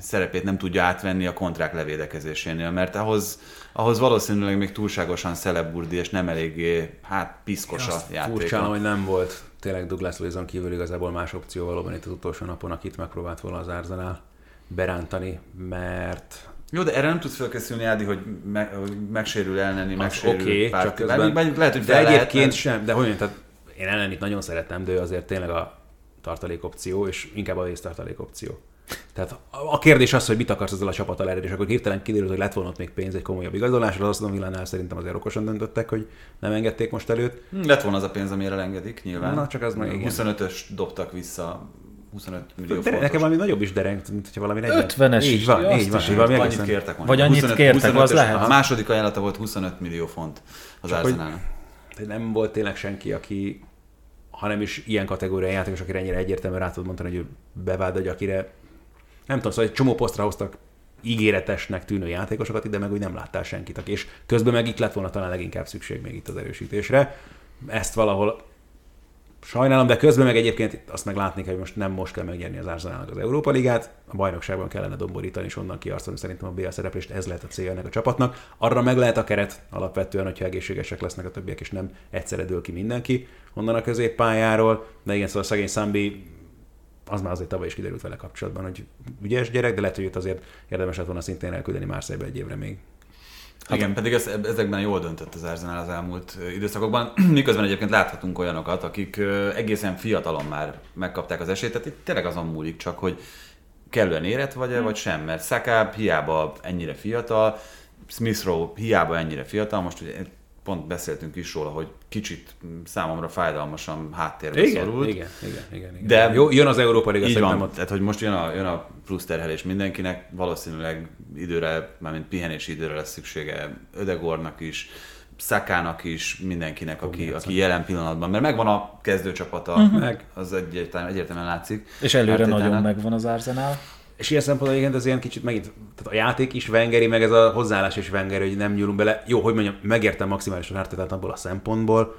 szerepét nem tudja átvenni a kontrák levédekezésénél, mert ahhoz, ahhoz valószínűleg még túlságosan szeleburdi, és nem eléggé, hát piszkos a játéka. furcsálom, hogy nem volt tényleg Douglas Luizon kívül igazából más opció valóban itt az utolsó napon, akit megpróbált volna az Arsenal berántani, mert Jó, de erre nem tudsz felkészülni, Ádi, hogy, me, hogy megsérül elneni, megsérül Oké, Párti. csak közben... bár- lehet, hogy de egyébként lehetne. sem, de hogy tehát én ellenit nagyon szeretem, de ő azért tényleg a tartalék opció, és inkább a tartalék opció. Tehát a kérdés az, hogy mit akarsz ezzel a csapattal elérni, és akkor hirtelen kiderült, hogy lett volna ott még pénz egy komolyabb igazolásra, az Aston Villánál szerintem azért okosan döntöttek, hogy nem engedték most előtt. Hm, Lett volna az a pénz, amire engedik, nyilván. Na, csak az meg igen. 25-ös dobtak vissza, 25 millió De fontos. nekem valami nagyobb is derengt, mint hogyha valami 50-es Így van, így van, így van, Annyit egészen- kértek. Vagy annyit kértek, az lehet. A második ajánlata volt 25 millió font az Arsenalnak. nem volt tényleg senki, aki, ha nem is ilyen kategóriai játékos, akire ennyire egyértelműen rá tudod mondani, hogy ő bevált, vagy akire nem tudom, szóval egy csomó posztra hoztak ígéretesnek tűnő játékosokat, ide meg úgy nem láttál senkit. És közben meg itt lett volna talán leginkább szükség még itt az erősítésre. Ezt valahol sajnálom, de közben meg egyébként azt meg látni hogy most nem most kell megnyerni az Arsenalnak az Európa Ligát, a bajnokságban kellene domborítani, és onnan kiarcolni szerintem a BL szereplést, ez lehet a célja ennek a csapatnak. Arra meg lehet a keret alapvetően, hogyha egészségesek lesznek a többiek, és nem egyszerre dől ki mindenki onnan a középpályáról, de igen, szóval a szegény Számbi az már azért tavaly is kiderült vele kapcsolatban, hogy ügyes gyerek, de lehet, hogy őt azért érdemes lett volna szintén elküldeni Marseille egy évre még. Igen, pedig ez, ezekben jól döntött az Arsenal az elmúlt időszakokban, miközben egyébként láthatunk olyanokat, akik egészen fiatalon már megkapták az esélyt, tehát itt tényleg azon múlik csak, hogy kellően érett vagy-e, vagy sem, mert Saka hiába ennyire fiatal, Smith Rowe hiába ennyire fiatal, most ugye pont beszéltünk is róla, hogy kicsit számomra fájdalmasan háttérbe szorult. igen, igen, igen, igen. De- Jó, jön az Európa Liga, Így van, tehát hogy most jön a, jön a plusz terhelés mindenkinek, valószínűleg időre, mármint pihenési időre lesz szüksége Ödegornak is, Szakának is, mindenkinek, aki, aki jelen pillanatban, mert megvan a kezdőcsapata, uh-huh. meg az egyértelműen, egyértelműen látszik. És előre Artétának. nagyon megvan az Arsenal. És ilyen szempontból egyébként ez ilyen kicsit megint, tehát a játék is vengeri, meg ez a hozzáállás is vengeri, hogy nem nyúlunk bele. Jó, hogy mondjam, megértem maximálisan Artetát abból a szempontból,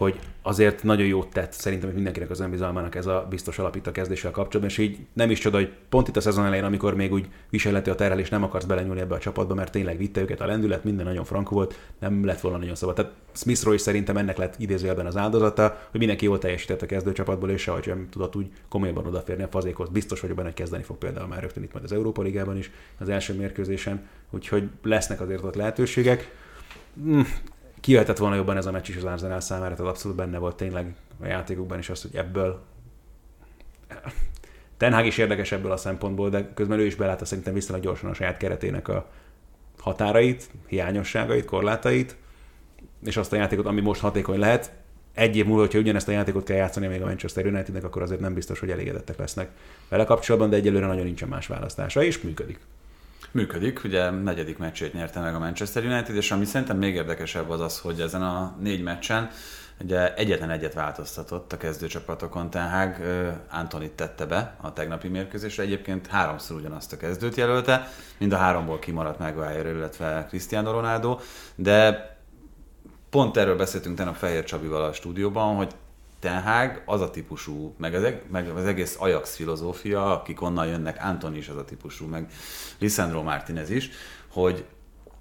hogy azért nagyon jót tett szerintem hogy mindenkinek az önbizalmának ez a biztos alap itt a kezdéssel kapcsolatban, és így nem is csoda, hogy pont itt a szezon elején, amikor még úgy viselhető a terhelés, nem akarsz belenyúlni ebbe a csapatba, mert tényleg vitte őket a lendület, minden nagyon frankó volt, nem lett volna nagyon szabad. Tehát Smith Rowe is szerintem ennek lett idézőjelben az áldozata, hogy mindenki jól teljesített a kezdőcsapatból, és sehogy sem tudott úgy komolyabban odaférni a fazékhoz. Biztos vagyok benne, hogy kezdeni fog például már rögtön itt majd az Európa Ligában is, az első mérkőzésen, úgyhogy lesznek azért ott lehetőségek. Kijöhetett volna jobban ez a meccs is az Arsenal számára, tehát abszolút benne volt tényleg a játékukban is az, hogy ebből Ten Hag is érdekes ebből a szempontból, de közben ő is belátta szerintem viszonylag gyorsan a saját keretének a határait, hiányosságait, korlátait, és azt a játékot, ami most hatékony lehet. Egy év múlva, hogyha ugyanezt a játékot kell játszani még a Manchester Unitednek, akkor azért nem biztos, hogy elégedettek lesznek vele kapcsolatban, de egyelőre nagyon nincsen más választása, és működik. Működik, ugye negyedik meccsét nyerte meg a Manchester United, és ami szerintem még érdekesebb az az, hogy ezen a négy meccsen ugye egyetlen egyet változtatott a kezdőcsapatokon, tehát Antonit tette be a tegnapi mérkőzésre, egyébként háromszor ugyanazt a kezdőt jelölte, mind a háromból kimaradt Maguire, illetve Cristiano Ronaldo, de pont erről beszéltünk tegnap Fehér Csabival a stúdióban, hogy Ten Hag az a típusú, meg az, eg- meg az egész Ajax filozófia, akik onnan jönnek, Antoni is az a típusú, meg Lisandro Martinez is, hogy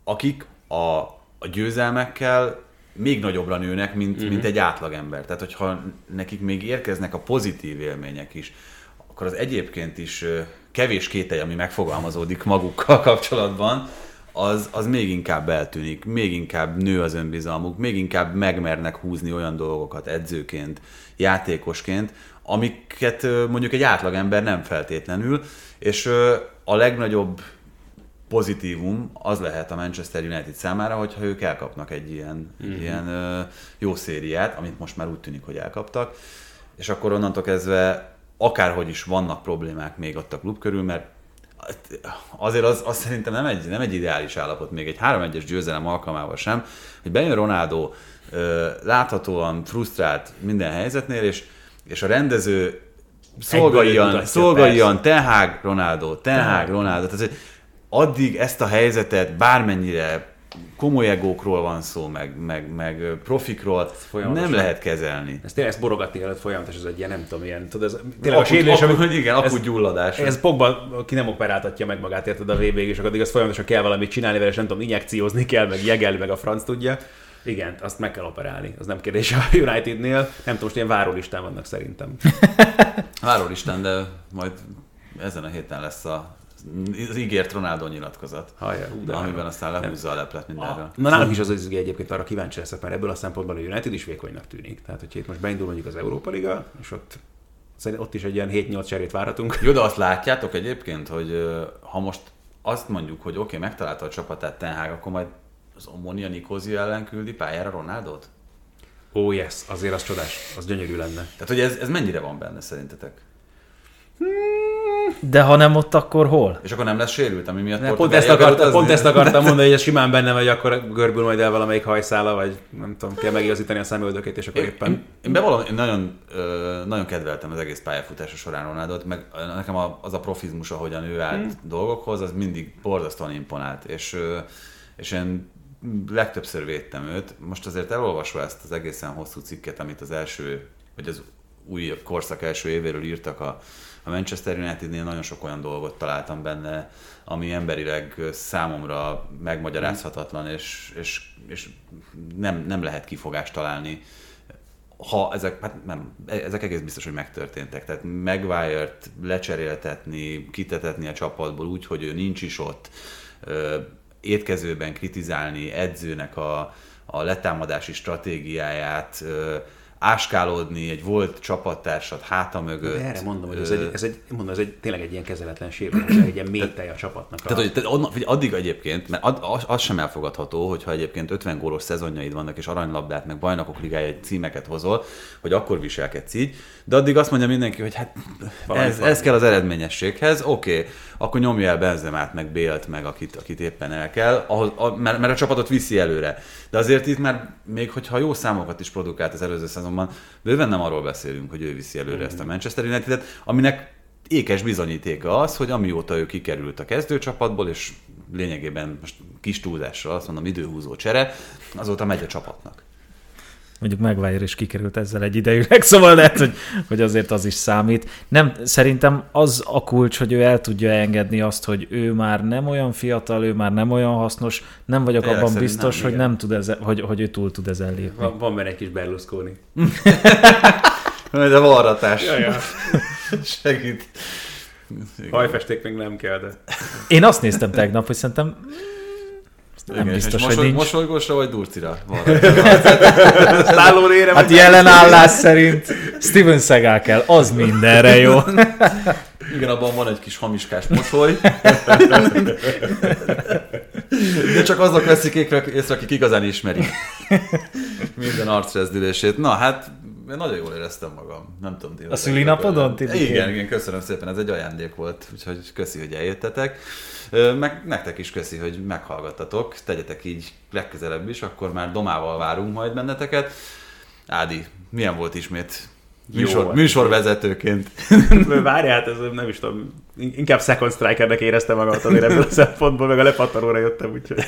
akik a, a győzelmekkel még nagyobbra nőnek, mint, uh-huh. mint egy átlagember. Tehát, hogyha nekik még érkeznek a pozitív élmények is, akkor az egyébként is kevés kételj, ami megfogalmazódik magukkal kapcsolatban, az, az még inkább eltűnik, még inkább nő az önbizalmuk, még inkább megmernek húzni olyan dolgokat edzőként, játékosként, amiket mondjuk egy átlagember nem feltétlenül, és a legnagyobb pozitívum az lehet a Manchester United számára, hogyha ők elkapnak egy ilyen, mm-hmm. ilyen jó szériát, amit most már úgy tűnik, hogy elkaptak, és akkor onnantól kezdve akárhogy is vannak problémák még ott a klub körül, mert azért az, az szerintem nem egy, nem egy ideális állapot, még egy 3-1-es győzelem alkalmával sem, hogy bejön Ronaldo láthatóan frusztrált minden helyzetnél, és, és a rendező szolgáljan, mutatja, szolgáljan, Tehag, Ronaldo, Tehag, Ronaldo. Tehát, addig ezt a helyzetet bármennyire komoly egókról van szó, meg, meg, meg profikról, nem lehet kezelni. Ez tényleg ezt borogatni kellett folyamatos, ez egy ilyen, nem tudom, ilyen, tudod, ez tényleg a Akut, sérülés, akut, amikor- igen, akut gyulladás. Ez Pogba, aki nem operáltatja meg magát, érted a vb és addig az folyamatosan kell valamit csinálni vele, és nem tudom, injekciózni kell, meg jegelni, meg a franc tudja. Igen, azt meg kell operálni, az nem kérdés a Unitednél. Nem tudom, most ilyen várólistán vannak szerintem. Várólisten, de majd ezen a héten lesz a, az ígért Ronaldo nyilatkozat. Hajjá, de amiben aztán lehúzza a leplet mindenről. Na nálunk is az az izgi egyébként arra kíváncsi leszek, mert ebből a szempontból a United is vékonynak tűnik. Tehát, hogyha itt most beindul mondjuk az Európa Liga, és ott, ott is egy ilyen 7-8 cserét várhatunk. Jó, de azt látjátok egyébként, hogy ha most azt mondjuk, hogy oké, okay, megtalálta a csapatát Ten Hag, akkor majd az Omonia Nikózia ellen küldi pályára Ronaldot? Ó, oh, yes, azért az csodás, az gyönyörű lenne. Tehát, hogy ez, ez mennyire van benne szerintetek? De ha nem ott, akkor hol? És akkor nem lesz sérült, ami miatt Ne, pont, ezt akarta, pont ezt akartam mondani, hogy simán benne vagy, akkor görbül majd el valamelyik hajszála, vagy nem tudom, kell megigazítani a szemöldökét, és akkor Én, éppen... én, én bevallom, én nagyon, nagyon kedveltem az egész pályafutása során Ronaldot, meg nekem az a profizmus, ahogyan ő állt Hmm. dolgokhoz, az mindig borzasztóan imponált, és, és én legtöbbször védtem őt. Most azért elolvasva ezt az egészen hosszú cikket, amit az első, vagy az új korszak első évéről írtak a, a Manchester Unitednél, nagyon sok olyan dolgot találtam benne, ami emberileg számomra megmagyarázhatatlan, és, és, és nem, nem lehet kifogást találni ha ezek, hát nem, ezek egész biztos, hogy megtörténtek. Tehát Maguire-t lecseréltetni, kitetetni a csapatból úgy, hogy ő nincs is ott, étkezőben kritizálni edzőnek a, a letámadási stratégiáját, áskálódni egy volt csapattársat háta mögött. Erre mondom, hogy ez egy, ez egy, mondom, ez egy tényleg egy ilyen kezeletlen sérülés, egy ilyen mélytej a csapatnak. Tehát, hogy, tehát addig egyébként, mert ad, az, az sem elfogadható, hogyha egyébként 50 gólos szezonjaid vannak, és aranylabdát, meg bajnokok ligája címeket hozol, hogy akkor viselkedsz így, de addig azt mondja mindenki, hogy hát Valami ez, ez kell az eredményességhez, oké, okay, akkor nyomja el Benzemát, meg Bélt, meg akit, akit éppen el kell, ahhoz, a, mert, mert a csapatot viszi előre. De azért itt már, még hogyha jó számokat is produkált az előző szezonban, bőven nem arról beszélünk, hogy ő viszi előre ezt a Manchester United-et, aminek ékes bizonyítéka az, hogy amióta ő kikerült a kezdőcsapatból, és lényegében most kis túlzással azt mondom, időhúzó csere, azóta megy a csapatnak. Mondjuk Maguire is kikerült ezzel egy idejűleg, szóval lehet, hogy, hogy azért az is számít. Nem, szerintem az a kulcs, hogy ő el tudja engedni azt, hogy ő már nem olyan fiatal, ő már nem olyan hasznos, nem vagyok Tényleg abban biztos, nem, hogy igen. nem tud ezen, hogy, hogy ő túl tud ezen lépni. Van, van benne egy kis Berlusconi. De varratás. Ja, ja. Segít. Hajfesték még nem kell, de... Én azt néztem tegnap, hogy szerintem nem Igen, biztos, és hogy mosoly, nincs. mosolygósra vagy durcira? Varratás. Szállónére Hát jelen állás szerint Steven Seagal kell, az mindenre jó. Igen, abban van egy kis hamiskás mosoly. De csak azok veszik észre, észre, akik igazán ismerik minden arcrezdülését. Na hát, én nagyon jól éreztem magam. Nem tudom, ti A szülinapodon? Igen, igen, köszönöm szépen, ez egy ajándék volt, úgyhogy köszi, hogy eljöttetek. Meg nektek is köszi, hogy meghallgattatok. Tegyetek így legközelebb is, akkor már domával várunk majd benneteket. Ádi, milyen volt ismét műsor, volt. műsorvezetőként? Várjál, hát ez nem is tudom, inkább second strikernek éreztem magamat azért ebből a szempontból, meg a lepattanóra jöttem, úgyhogy...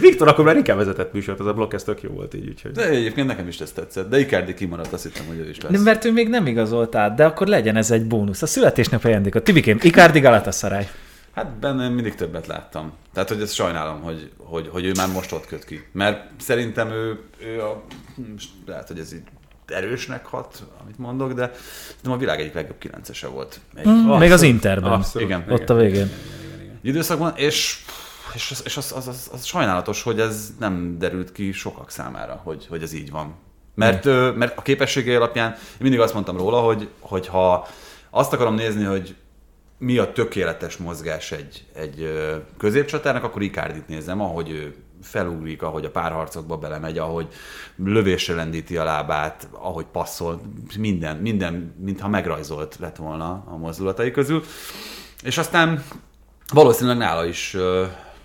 Viktor akkor már inkább vezetett műsort, az a blokk, ez tök jó volt így, úgyhogy... De egyébként nekem is ez tetszett. De Icardi kimaradt, azt hittem, hogy ő is lesz. Nem, mert ő még nem igazolt át, de akkor legyen ez egy bónusz. A születésnap ajándékot. Tibikém, Icardi Galatasaray. Hát benne mindig többet láttam. Tehát, hogy ezt sajnálom, hogy, hogy, hogy ő már most ott köt ki. Mert szerintem ő, ő a, lehet, hogy ez így erősnek hat, amit mondok, de nem a világ egyik legjobb kilencese volt. Egy Mm, még az Interben. Abszolút. Igen. Ott a végén. időszakban, és és, az, és az, az, az, az, sajnálatos, hogy ez nem derült ki sokak számára, hogy, hogy ez így van. Mert, ö, mert a képességei alapján én mindig azt mondtam róla, hogy, hogy ha azt akarom nézni, hogy mi a tökéletes mozgás egy, egy középcsatárnak, akkor Icardit nézem, ahogy ő felugrik, ahogy a párharcokba belemegy, ahogy lövésre lendíti a lábát, ahogy passzol, minden, minden, mintha megrajzolt lett volna a mozdulatai közül. És aztán valószínűleg nála is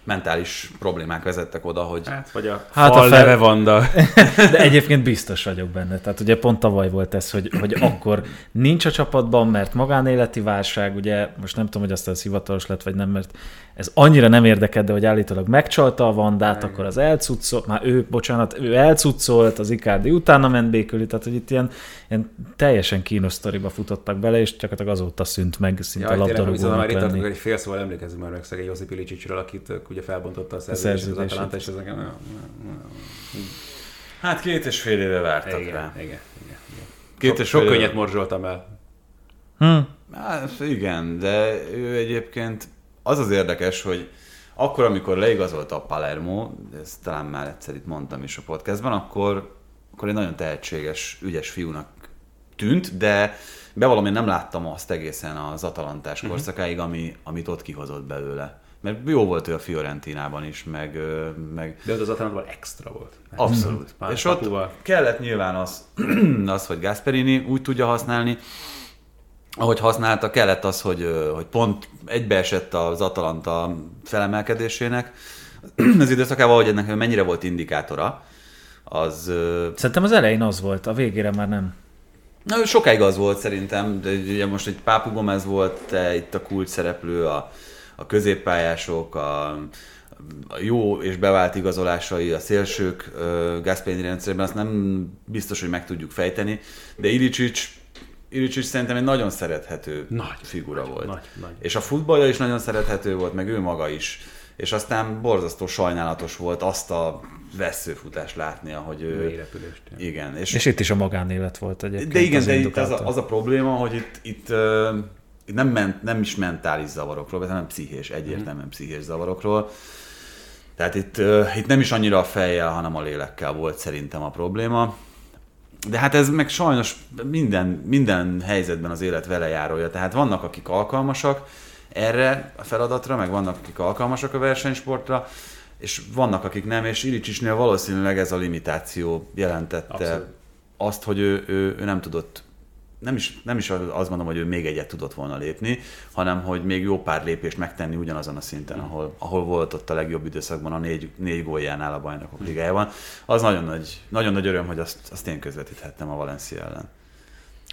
mentális problémák vezettek oda, hogy Hát, vagy a Hát a fal fel- neve Vanda. De egyébként biztos vagyok benne. Tehát ugye pont tavaly volt ez, hogy, hogy akkor nincs a csapatban, mert magánéleti válság, ugye most nem tudom, hogy aztán ez hivatalos lett, vagy nem, mert ez annyira nem érdekel, de hogy állítólag megcsalta a Vandát, akkor az elcuccolt, már ő, bocsánat, ő elcuccolt, az Icardi utána ment békülni, tehát hogy itt ilyen, ilyen teljesen kínos sztoriba futottak bele, és gyakorlatilag azóta szűnt meg szinte Ja, tényleg, amikor már labdarúgónak itt lenni. egy fél szóval emlékezzünk már meg szegény Josip Ilicicsről, akit ugye felbontotta a szerződést az szerződését. Atalanta, és ez nekem... hát két és fél éve vártak Igen, rá. igen, igen. igen. Két Sok, és sok éve- könnyet morzsoltam el. Hm. Hát igen, de ő egyébként az az érdekes, hogy akkor, amikor leigazolta a Palermo, ezt talán már egyszer itt mondtam is a podcastban, akkor, akkor egy nagyon tehetséges, ügyes fiúnak tűnt, de bevallom, én nem láttam azt egészen az atalantás korszakáig, ami, amit ott kihozott belőle. Mert jó volt ő a Fiorentinában is, meg, meg De az Atalantával extra volt. Abszolút. Pár és ott kellett nyilván az, az, hogy Gasperini úgy tudja használni, ahogy használta, kellett az, hogy, hogy pont egybeesett az Atalanta felemelkedésének. Az időszakában, hogy ennek mennyire volt indikátora, az Szerintem az elején az volt, a végére már nem. Na, sokáig az volt szerintem, de ugye most egy Pápu Gomez volt te, itt a kulcs szereplő, a, a középpályások, a, a jó és bevált igazolásai, a szélsők Gasperini rendszerben, azt nem biztos, hogy meg tudjuk fejteni, de Ilicic, Ilicic szerintem egy nagyon szerethető Nagy, figura volt. nagy, nagy. És a futballja is nagyon szerethető volt, meg ő maga is. És aztán borzasztó sajnálatos volt azt a veszőfutást látni, ahogy ő... Mélyrepülést. Igen. És, És itt is a magánélet volt egyébként. de igen, az de itt az a, az a probléma, hogy itt, itt, uh, itt nem, ment, nem is mentális zavarokról, hanem pszichés, egyértelműen pszichés zavarokról. Tehát itt, itt nem is annyira a fejjel, hanem a lélekkel volt szerintem a probléma. De hát ez meg sajnos minden, minden helyzetben az élet vele járója. Tehát vannak, akik alkalmasak erre a feladatra, meg vannak, akik alkalmasak a versenysportra, és vannak, akik nem, és Ilicicsnél valószínűleg ez a limitáció jelentette Abszolút. azt, hogy ő, ő, ő nem tudott, nem is, nem is azt mondom, hogy ő még egyet tudott volna lépni, hanem hogy még jó pár lépést megtenni ugyanazon a szinten, ahol, ahol volt ott a legjobb időszakban a négy, négy góljánál a bajnokok ligájában. Az nagyon nagy, nagyon nagy öröm, hogy azt, azt én közvetíthettem a Valencia ellen.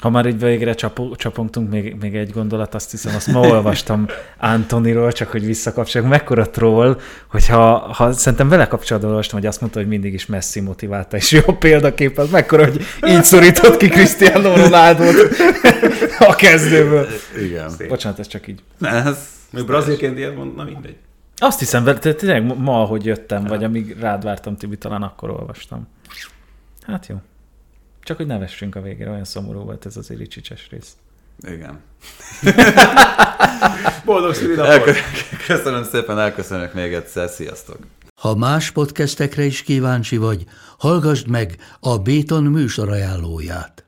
Ha már így végre csapo- csapongtunk, még, még egy gondolat, azt hiszem, azt ma olvastam Antoniról, csak hogy visszakapcsoljuk, mekkora troll, hogyha ha, szerintem vele kapcsolatban olvastam, hogy azt mondta, hogy mindig is Messi motiválta, és jó példakép, az mekkora, hogy így szorított ki Cristiano ronaldo a kezdőből. Igen. Bocsánat, ez csak így. Ne, ez, Még brazilként ilyet mond, na mindegy. Azt hiszem, tényleg ma, ahogy jöttem, vagy amíg rád vártam, Tibi, talán akkor olvastam. Hát jó. Csak hogy nevessünk a végére, olyan szomorú volt ez az Ilicsicses rész. igen. Boldog szülinapot! Köszönöm szépen, elköszönök még egyszer, sziasztok! Ha más podcastekre is kíváncsi vagy, hallgassd meg a Béton műsor ajánlóját.